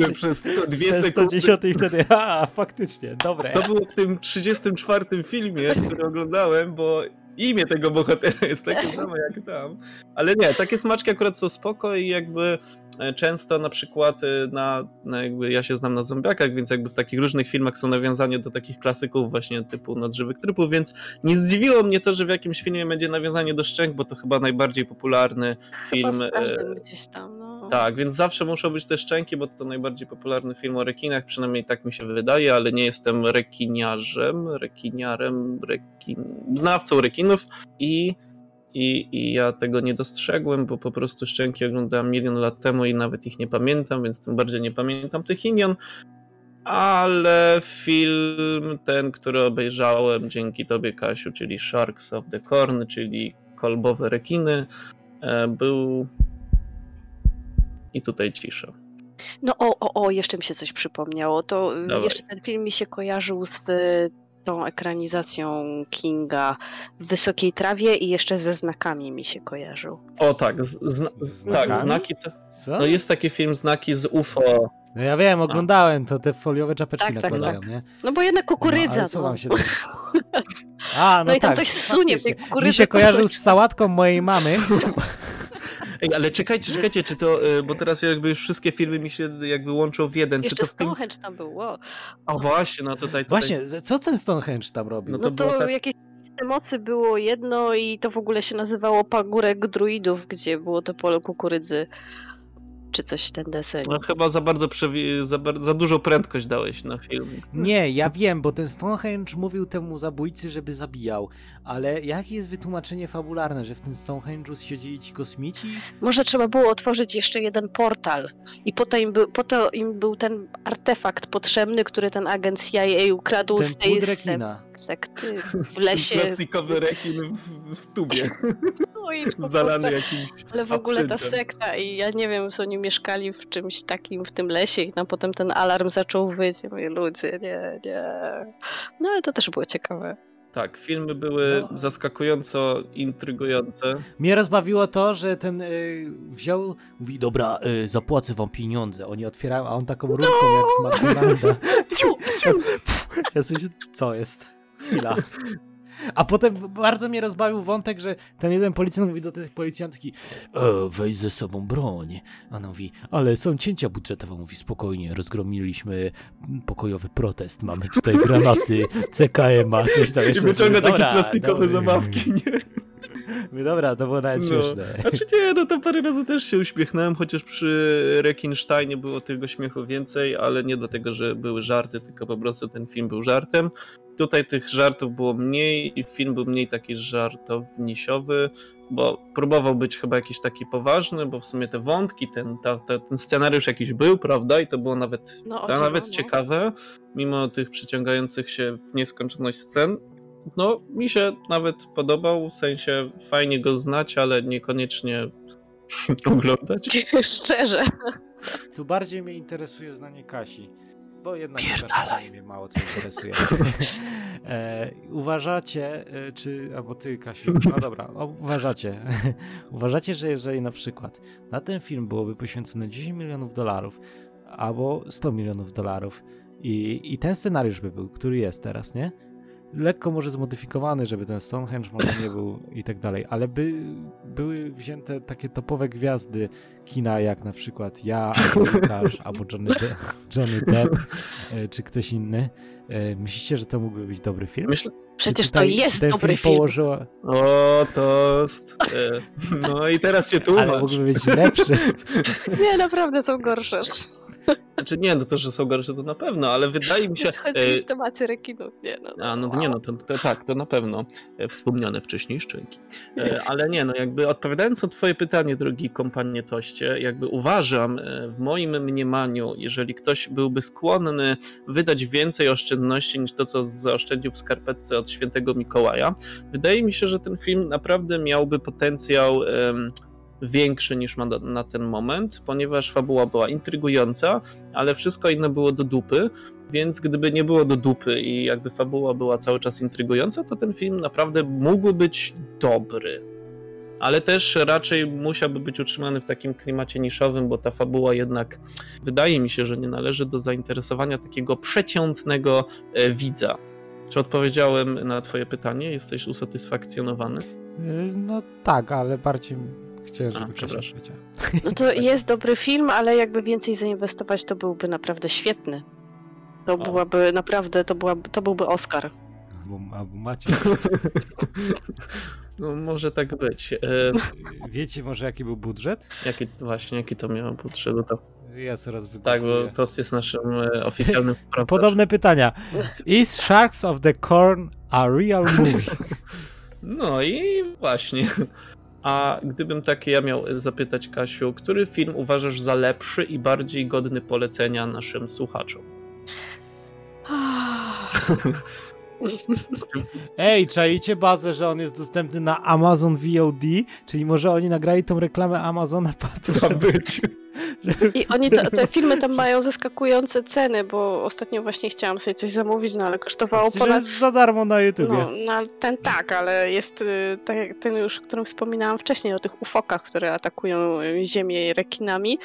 <laughs> Że przez to dwie sekundy 110 i wtedy, <laughs> a, faktycznie, dobre. To było w tym 34 filmie, który oglądałem, bo imię tego bohatera jest takie <laughs> samo jak tam. Ale nie, takie smaczki akurat są spoko i jakby e, często na przykład e, na, na jakby ja się znam na zombiakach, więc jakby w takich różnych filmach są nawiązania do takich klasyków właśnie typu nadżywych trupów, więc nie zdziwiło mnie to, że w jakimś filmie będzie nawiązanie do Szczęk, bo to chyba najbardziej popularny film. Chyba w każdym e, gdzieś tam, no. Tak, więc zawsze muszą być te szczęki, bo to najbardziej popularny film o rekinach, przynajmniej tak mi się wydaje, ale nie jestem rekiniarzem, rekiniarem, rekin... znawcą rekinów i, i, i ja tego nie dostrzegłem, bo po prostu szczęki oglądałem milion lat temu i nawet ich nie pamiętam, więc tym bardziej nie pamiętam tych imion. Ale film ten, który obejrzałem dzięki tobie, Kasiu, czyli Sharks of the Corn, czyli kolbowe rekiny, e, był i tutaj cisza. No o, o, o, jeszcze mi się coś przypomniało. To y, Dawaj. jeszcze ten film mi się kojarzył z y, tą ekranizacją Kinga w Wysokiej Trawie i jeszcze ze znakami mi się kojarzył. O tak, z, zna, z, Znakami? tak, znaki to... Co? No jest taki film Znaki z UFO. No ja wiem, oglądałem, to te foliowe czapeczki Tak, tak, nakładają, nie? No bo jednak No, kukurydza. ale co no. wam się. <laughs> A, no, No i tam tak, coś sunie w tej kukurydzy, Mi się kojarzył z sałatką mojej mamy. <laughs> Ej, ale czekajcie, czekajcie, czy to, y, bo teraz jakby już wszystkie filmy mi się jakby łączą w jeden, czy Jeszcze to w tym... Stonehenge tam był, wow. O właśnie, no tutaj... tutaj... Właśnie, co ten Stonehenge tam robił? No No to to, było tak- jakieś te mocy było jedno i to w ogóle się nazywało Pagórek Druidów, gdzie było to pole kukurydzy. Czy coś ten deseń. No chyba za bardzo, przewi- za, bar- za dużo prędkość dałeś na film. Nie, ja wiem, bo ten Stonehenge mówił temu zabójcy, żeby zabijał, ale jakie jest wytłumaczenie fabularne, że w tym Stonehenge'u siedzieli ci kosmici? Może trzeba było otworzyć jeszcze jeden portal i po to im był, po to im był ten artefakt potrzebny, który ten agent CIA ukradł Ten z tej rekina. Sekty w lesie. Plastikowy rekin w, w tubie, No i zalany jakimś Ale w ogóle ta absyntem. sekta i ja nie wiem, co oni mieszkali w czymś takim w tym lesie i tam potem ten alarm zaczął wyć. Ja mówię, ludzie, nie, nie. No ale to też było ciekawe. Tak, filmy były No. zaskakująco intrygujące. Mnie rozbawiło to, że ten y, wziął, mówi, dobra, y, zapłacę wam pieniądze. Oni otwierają, a on taką rurką jak z McDonalda. <laughs> <laughs> Ja coś, co jest? Chwila. A potem bardzo mnie rozbawił wątek, że ten jeden policjant mówi do tej policjantki e, weź ze sobą broń. A ona mówi, ale są cięcia budżetowe. Mówi, spokojnie, rozgromiliśmy pokojowy protest, mamy tutaj granaty, CKM-a, coś tam I jeszcze. wyciąga takie plastikowe zabawki, nie? Dobra, to było nawet No. śmieszne. Znaczy nie, no to parę razy też się uśmiechnąłem, chociaż przy Rekinsteinie było tego śmiechu więcej, ale nie dlatego, że były żarty, tylko po prostu ten film był żartem. Tutaj tych żartów było mniej i film był mniej taki żartownisiowy, bo próbował być chyba jakiś taki poważny, bo w sumie te wątki, ten, ta, ta, ten scenariusz jakiś był, prawda? I to było nawet, No, nawet no. ciekawe, mimo tych przyciągających się w nieskończoność scen. No, mi się nawet podobał, w sensie fajnie go znać, ale niekoniecznie <laughs> oglądać. <laughs> Szczerze. Tu bardziej mnie interesuje zdanie Kasi. Bo jednak Kasia mnie mało co interesuje. <laughs> e, uważacie, e, czy, albo ty Kasiu, no dobra, uważacie, uważacie, że jeżeli na przykład na ten film byłoby poświęcone 10 milionów dolarów, albo 100 milionów dolarów i, i ten scenariusz by był, który jest teraz, nie? Lekko może zmodyfikowany, żeby ten Stonehenge może nie był i tak dalej, ale by były wzięte takie topowe gwiazdy kina, jak na przykład ja, albo <laughs> Łukasz, albo Johnny, De- Johnny Depp, e, czy ktoś inny. E, Myślicie, że to mógłby być dobry film? Myślę, Przecież to jest ten dobry film. film. Położyła, o, tost. E, No i teraz się tłumacz. ale mógłby być lepszy. Nie, naprawdę są gorsze. Znaczy nie, no to, że są gorsze to na pewno, ale wydaje mi się... <laughs> Chodzi e, w temacie rekinów. Nie, no, no. A, no to nie, no to, to tak, to na pewno e, wspomniane wcześniej szczęki. E, <laughs> Ale nie, no jakby odpowiadając na twoje pytanie, drogi kompanie Toście, jakby uważam w moim mniemaniu, jeżeli ktoś byłby skłonny wydać więcej oszczędności niż to, co zaoszczędził w skarpetce od świętego Mikołaja, wydaje mi się, że ten film naprawdę miałby potencjał em, większy niż ma na, na ten moment, ponieważ fabuła była intrygująca, ale wszystko inne było do dupy, więc gdyby nie było do dupy i jakby fabuła była cały czas intrygująca, to ten film naprawdę mógłby być dobry. Ale też raczej musiałby być utrzymany w takim klimacie niszowym, bo ta fabuła jednak wydaje mi się, że nie należy do zainteresowania takiego przeciętnego e, widza. Czy odpowiedziałem na Twoje pytanie? Jesteś usatysfakcjonowany? E, No tak, ale bardziej chciałem, żeby A, przepraszam. No to <laughs> jest dobry film, ale jakby więcej zainwestować, to byłby naprawdę świetny. To byłaby naprawdę, to, była, to byłby Oscar. Albo, albo Maciek. <laughs> No może tak być. E, <laughs> Wiecie może jaki był budżet? jaki właśnie, jaki to miało budżet? To, Ja coraz wygoogluję. tak, bo to jest naszym e, oficjalnym sprawą. Podobne pytania. Is Sharks of the Corn a real movie? No i właśnie. A gdybym takie ja miał zapytać Kasiu, który film uważasz za lepszy i bardziej godny polecenia naszym słuchaczom? <laughs> Ej, czaicie bazę, że on jest dostępny na Amazon VOD? Czyli może oni nagrali tą reklamę Amazona po to, żeby, być. I oni to, te filmy tam mają zaskakujące ceny, bo ostatnio właśnie chciałam sobie coś zamówić, no ale kosztowało Przecież ponad... jest za darmo na YouTubie. No, no ten tak, ale jest y, tak jak ten już, o którym wspominałam wcześniej, o tych ufokach, które atakują y, ziemię rekinami,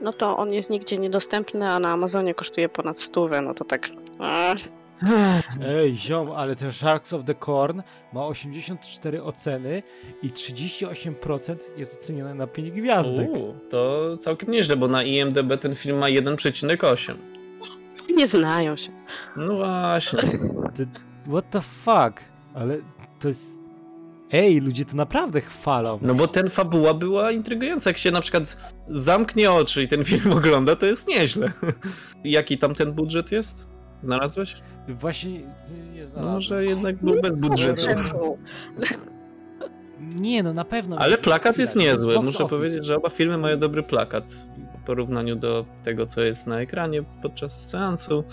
no to on jest nigdzie niedostępny, a na Amazonie kosztuje ponad stówę, no to tak... A, Ej, ziom, ale ten Sharks of the Corn ma 84 oceny i 38% jest ocenione na 5 gwiazdek. To całkiem nieźle, bo na IMDB ten film ma 1,8. nie znają się. No właśnie. Ty- What the fuck? Ale to jest... Ej, ludzie to naprawdę chwalą. No bo ten fabuła była intrygująca. Jak się na przykład zamknie oczy i ten film <laughs> ogląda, to jest nieźle. Jaki tam ten budżet jest? Znalazłeś? Właśnie nie No, znalazłem. może jednak był bez budżetu. Nie, no na pewno. Ale plakat jest niezły. box Muszę office. powiedzieć, że oba filmy mają dobry plakat w porównaniu do tego, co jest na ekranie podczas seansu.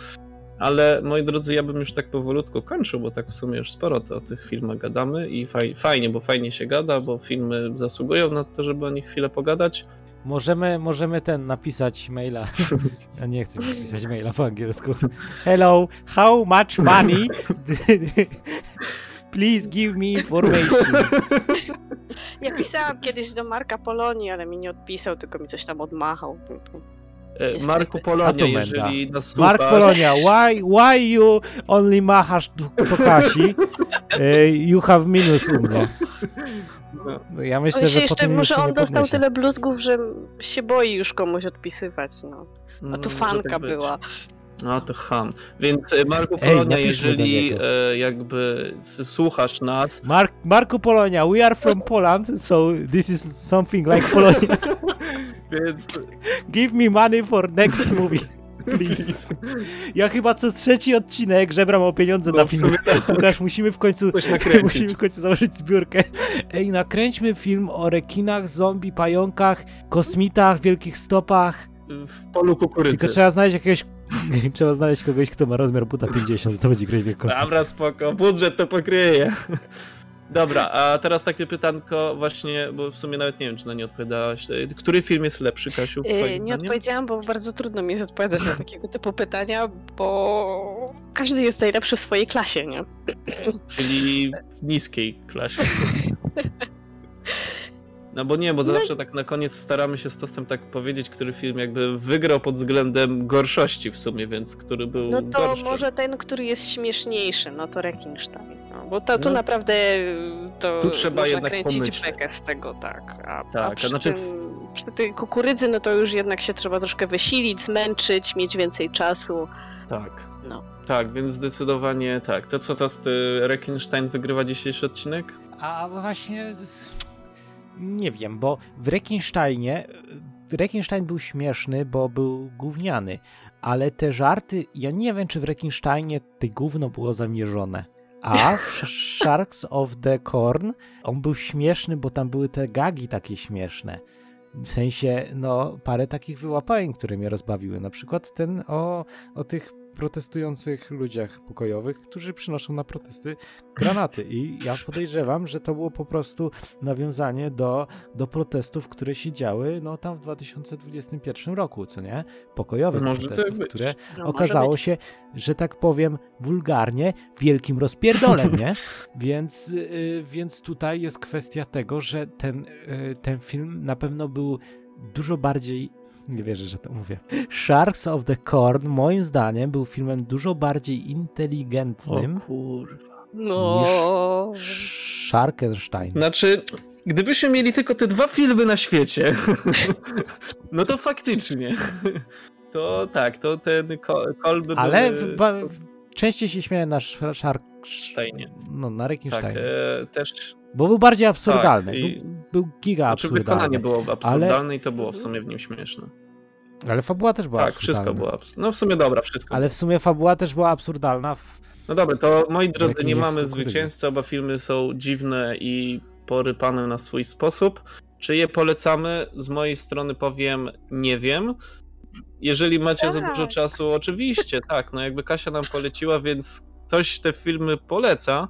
Ale moi drodzy, ja bym już tak powolutku kończył, bo tak w sumie już sporo to o tych filmach gadamy i faj, fajnie, bo fajnie się gada, bo filmy zasługują na to, żeby o nich chwilę pogadać. Możemy, możemy ten napisać maila. <laughs> Ja nie chcę napisać maila po angielsku. Hello, how much money? <laughs> Please give me information. Ja pisałam kiedyś do Marka Polonii, ale mi nie odpisał, tylko mi coś tam odmachał. E, Niestety. Marku Polonia, to jeżeli nas Mark słuchasz, Polonia, why, why you only machasz do, do Kasi? <laughs> E, You have minus u mnie. Ja myślę, On się że jeszcze, może on nie dostał podniesie. tyle bluzgów, że się boi już komuś odpisywać, no. A No, to może fanka tak była. No to ham. Więc e, Marku Ej, Polonia, do jeżeli e, jakby słuchasz nas, Mark, Marku Polonia, we are from Poland, so this is something like Polonia. <laughs> więc Give me money for next movie. Please. Ja chyba co trzeci odcinek żebram o pieniądze No, na film. tak. Łukasz, musimy w końcu musimy w końcu założyć zbiórkę. Ej, nakręćmy film o rekinach, zombie, pająkach, kosmitach, wielkich stopach. w polu Tylko kukurydzy. trzeba znaleźć jakiegoś <laughs> trzeba znaleźć kogoś, kto ma rozmiar buta 50, to będzie grać wielką Dobra, spoko, budżet to pokryje. Dobra, a teraz takie pytanko właśnie, bo w sumie nawet nie wiem, czy na nie odpowiadałaś. Który film jest lepszy, Kasiu, Yy, nie zdaniem? odpowiedziałam, bo bardzo trudno mi jest odpowiadać na takiego typu pytania, bo każdy jest najlepszy w swojej klasie, nie? Czyli w niskiej klasie. No bo nie, bo No- zawsze tak na koniec staramy się z Tostem tak powiedzieć, który film jakby wygrał pod względem gorszości w sumie, więc który był No to gorszy. może ten, który jest śmieszniejszy, no to Rekinstein. No, bo to, tu No. naprawdę to Tu trzeba można jednak kręcić pomyśleć. bekę z tego, tak. A, Tak, a a przy, znaczy tym, przy tej kukurydzy, no to już jednak się trzeba troszkę wysilić, zmęczyć, mieć więcej czasu. Tak. No. Tak, więc zdecydowanie tak. To co, Tost, Rekinstein wygrywa dzisiejszy odcinek? A właśnie z- nie wiem, bo w Rekinsteinie Rekinstein był śmieszny, bo był gówniany, ale te żarty, ja nie wiem, czy w Rekinsteinie te gówno było zamierzone. A w Sharks of the Corn on był śmieszny, bo tam były te gagi takie śmieszne. W sensie, no, parę takich wyłapałem, które mnie rozbawiły. Na przykład ten o, o tych protestujących ludziach pokojowych, którzy przynoszą na protesty granaty. I ja podejrzewam, że to było po prostu nawiązanie do, do protestów, które się działy no, tam w 2021 roku, co nie? Pokojowych Może protestów, które No, okazało być. się, że tak powiem wulgarnie, wielkim rozpierdolem, nie? <laughs> Więc, y, więc tutaj jest kwestia tego, że ten, y, ten film na pewno był dużo bardziej. Nie wierzę, że to mówię. Sharks of the Corn, moim zdaniem, był filmem dużo bardziej inteligentnym O kurwa. No. niż Sharkenstein. Znaczy, gdybyśmy mieli tylko te dwa filmy na świecie, <laughs> no to faktycznie. To tak, to ten ko- kolby Ale w, w, częściej się śmiałem na Sh- Shark. No, na Tak, Rekinstein. e, też. Bo był bardziej absurdalny. Tak, i- był, był giga Znaczy absurdalny. wykonanie było absurdalne i to było w sumie w nim śmieszne. Ale fabuła też była tak, wszystko absurdalna. było absurdalne. No w sumie dobra, wszystko. Ale w sumie fabuła też była absurdalna. W... No dobra, to moi drodzy, nie mamy zwycięzcy, oba filmy są dziwne i porypane na swój sposób. Czy je polecamy? Z mojej strony powiem, nie wiem. Jeżeli macie za Tak. dużo czasu, oczywiście, tak, no jakby Kasia nam poleciła, więc ktoś te filmy poleca,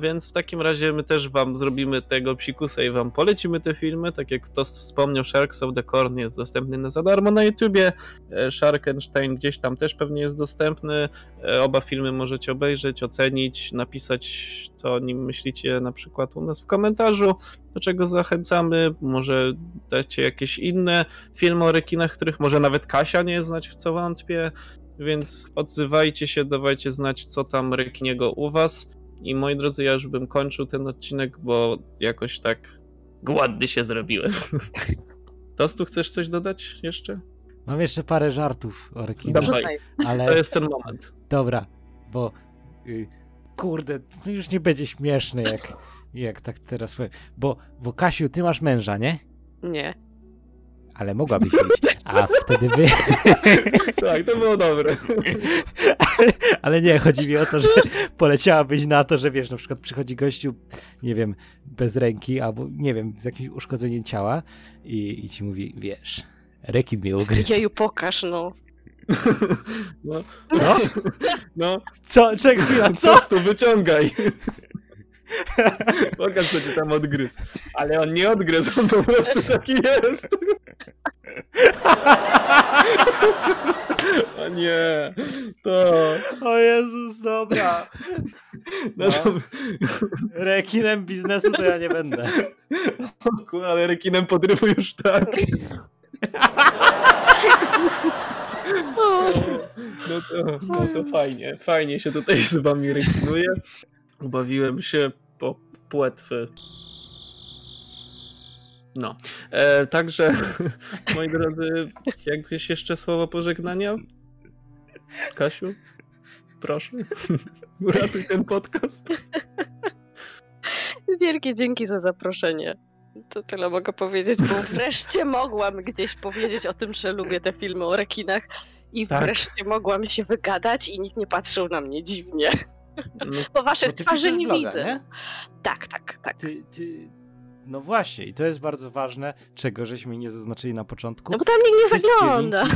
Więc w takim razie my też wam zrobimy tego psikusa i wam polecimy te filmy. Tak jak ktoś wspomniał, Sharks of the Corn jest dostępny na za darmo na YouTubie. E, Sharkenstein gdzieś tam też pewnie jest dostępny. E, Oba filmy możecie obejrzeć, ocenić, napisać to, o nim myślicie na przykład u nas w komentarzu, do czego zachęcamy. Może dacie jakieś inne filmy o rekinach, których może nawet Kasia nie znać, w co wątpię. Więc odzywajcie się, dawajcie znać, co tam rekiniego u was. I moi drodzy, ja już bym kończył ten odcinek, bo jakoś tak głodny się zrobiłem. <laughs> Tostu, chcesz coś dodać jeszcze? Mam jeszcze parę żartów o rekinach, Dawaj. Rzucaj. To ale jest ten moment. dobra, bo y, kurde, to już nie będzie śmieszne, jak, jak tak teraz powiem. Bo, bo Kasiu, ty masz męża, nie? Nie. Ale mogłabyś mieć, a wtedy by... <laughs> Tak, to było dobre. ale, <laughs> ale nie, chodzi mi o to, że poleciałabyś na to, że wiesz, na przykład przychodzi gościu, nie wiem, bez ręki, albo nie wiem, z jakimś uszkodzeniem ciała i, i ci mówi, wiesz, rekin mnie ugryzł. Jeju, pokaż, <laughs> no. No, Co? no Co? Czego? Chwila, co? Tostu, wyciągaj. Pokaż, co ci tam odgryzł. Ale on nie odgryzł, on po prostu taki jest. <laughs> O nie, to... O Jezus, dobra. No to... <laughs> Rekinem biznesu to ja nie będę. O kur- ale rekinem podrywu już tak. No to, no to fajnie, fajnie się tutaj z wami rekinuję. Ubawiłem się po płetwy. No, e, także <laughs> moi drodzy, jakieś jeszcze słowo pożegnania? Kasiu, proszę, <laughs> uratuj ten podcast. Wielkie dzięki za zaproszenie. To tyle mogę powiedzieć, bo <laughs> wreszcie mogłam gdzieś powiedzieć o tym, że lubię te filmy o rekinach i Tak. wreszcie mogłam się wygadać i nikt nie patrzył na mnie dziwnie, No, bo waszych Bo twarzy nie bloga, widzę. nie? Tak, tak, tak. Ty, ty... No właśnie, i to jest bardzo ważne, czego żeśmy nie zaznaczyli na początku. No bo tam nikt nie Wszystkie zagląda. <laughs>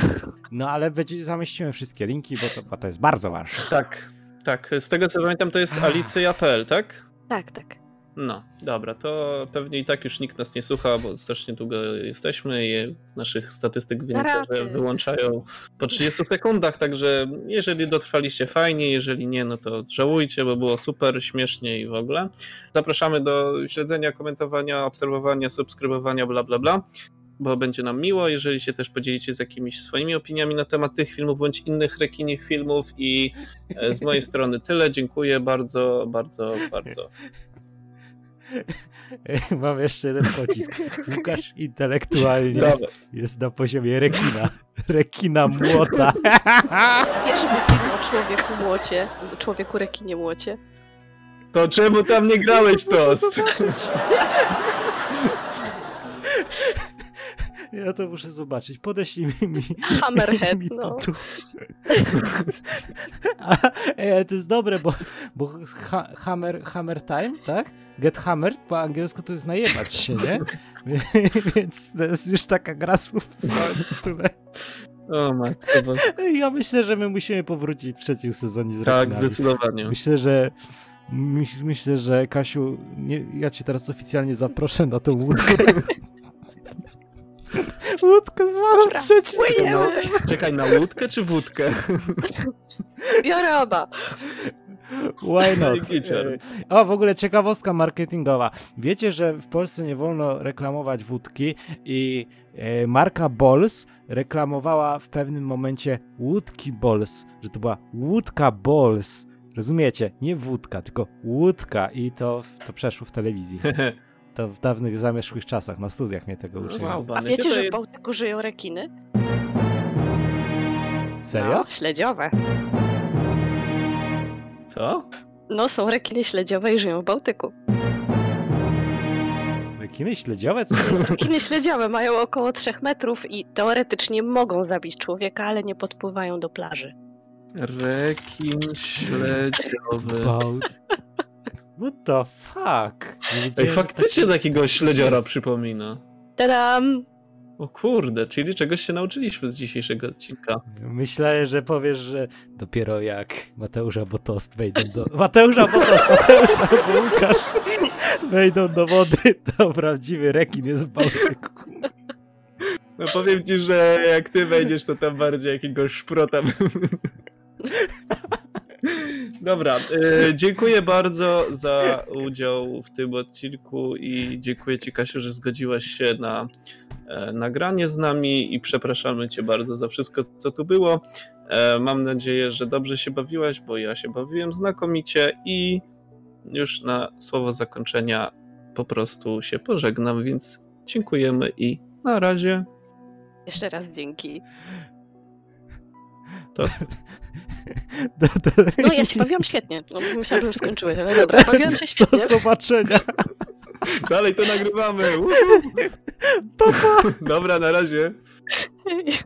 No ale będzie, zamieściłem wszystkie linki, bo to, bo to jest bardzo ważne. tak, tak, z tego co pamiętam to jest alicja.pl, tak? Tak, tak. No, dobra, to pewnie i tak już nikt nas nie słucha, bo strasznie długo jesteśmy i naszych statystyk raty. że wyłączają po 30 sekundach, także jeżeli dotrwaliście fajnie, jeżeli nie, no to żałujcie, bo było super, śmiesznie i w ogóle. Zapraszamy do śledzenia, komentowania, obserwowania, subskrybowania, bla bla bla, bo będzie nam miło, jeżeli się też podzielicie z jakimiś swoimi opiniami na temat tych filmów, bądź innych rekinich filmów i e, z mojej strony tyle, dziękuję bardzo, bardzo, bardzo. <laughs> Mam jeszcze jeden pocisk. <laughs> Łukasz intelektualnie Dobra. jest na poziomie rekina. Rekina młota. <laughs> Pierwszy film o człowieku młocie, człowieku rekinie młocie. To czemu tam nie grałeś tost? Ja to muszę zobaczyć. Podeślij mi, Hammerhead, mi no. A, e, to jest dobre, bo, bo ha, hammer, hammer time, tak? Get hammered po angielsku to jest najebać się, nie? <laughs> Więc to jest już taka gra słów w całym tytule. O matko, bo... Ja myślę, że my musimy powrócić w trzecim sezonie z tak, rekinami. zdecydowanie. Myślę, że myśl, myślę, że Kasiu, nie, ja cię teraz oficjalnie zaproszę na tą łódkę. <laughs> Łódkę zwaną płyniemy. sezonem. Czekaj, na łódkę czy wódkę? Biorę oba. Why not? O, w ogóle ciekawostka marketingowa. Wiecie, że w Polsce nie wolno reklamować wódki i e, marka Bols reklamowała w pewnym momencie łódki Bols, że to była łódka Bols. Rozumiecie? Nie wódka, tylko łódka i to, to przeszło w telewizji. <laughs> To w dawnych, zamierzchłych czasach, na studiach mnie tego uczyli. Wow, A bany. wiecie, że w Bałtyku żyją rekiny? Serio? No, śledziowe. Co? No, są rekiny śledziowe i żyją w Bałtyku. Rekiny śledziowe? Co to jest? <laughs> Rekiny śledziowe mają około 3 metrów i teoretycznie mogą zabić człowieka, ale nie podpływają do plaży. Rekin śledziowy. Bał- What the fuck? Ej, że faktycznie takiego śledziora przypomina. Tadam! O kurde, czyli czegoś się nauczyliśmy z dzisiejszego odcinka. Myślałem, że powiesz, że dopiero jak Mateusz albo Tost wejdą do... <laughs> Mateusz albo Tost, Mateusz albo Łukasz wejdą do wody, to prawdziwy rekin jest w Bałtyku. No powiem ci, że jak ty wejdziesz, to tam bardziej jakiegoś szprota. Dobra, y, dziękuję bardzo za udział w tym odcinku i dziękuję ci Kasiu, że zgodziłaś się na e, nagranie z nami i przepraszamy cię bardzo za wszystko, co tu było. E, mam nadzieję, że dobrze się bawiłaś, bo ja się bawiłem znakomicie i już na słowo zakończenia po prostu się pożegnam, więc dziękujemy i na razie. Jeszcze raz dzięki. To <laughs> Do, do, No ja się bawiłam świetnie. No, myślałam, że już skończyłeś, ale dobra, <laughs> bawiłam się świetnie. do zobaczenia. <laughs> dalej to nagrywamy. Pa, pa. Dobra, na razie. Hej.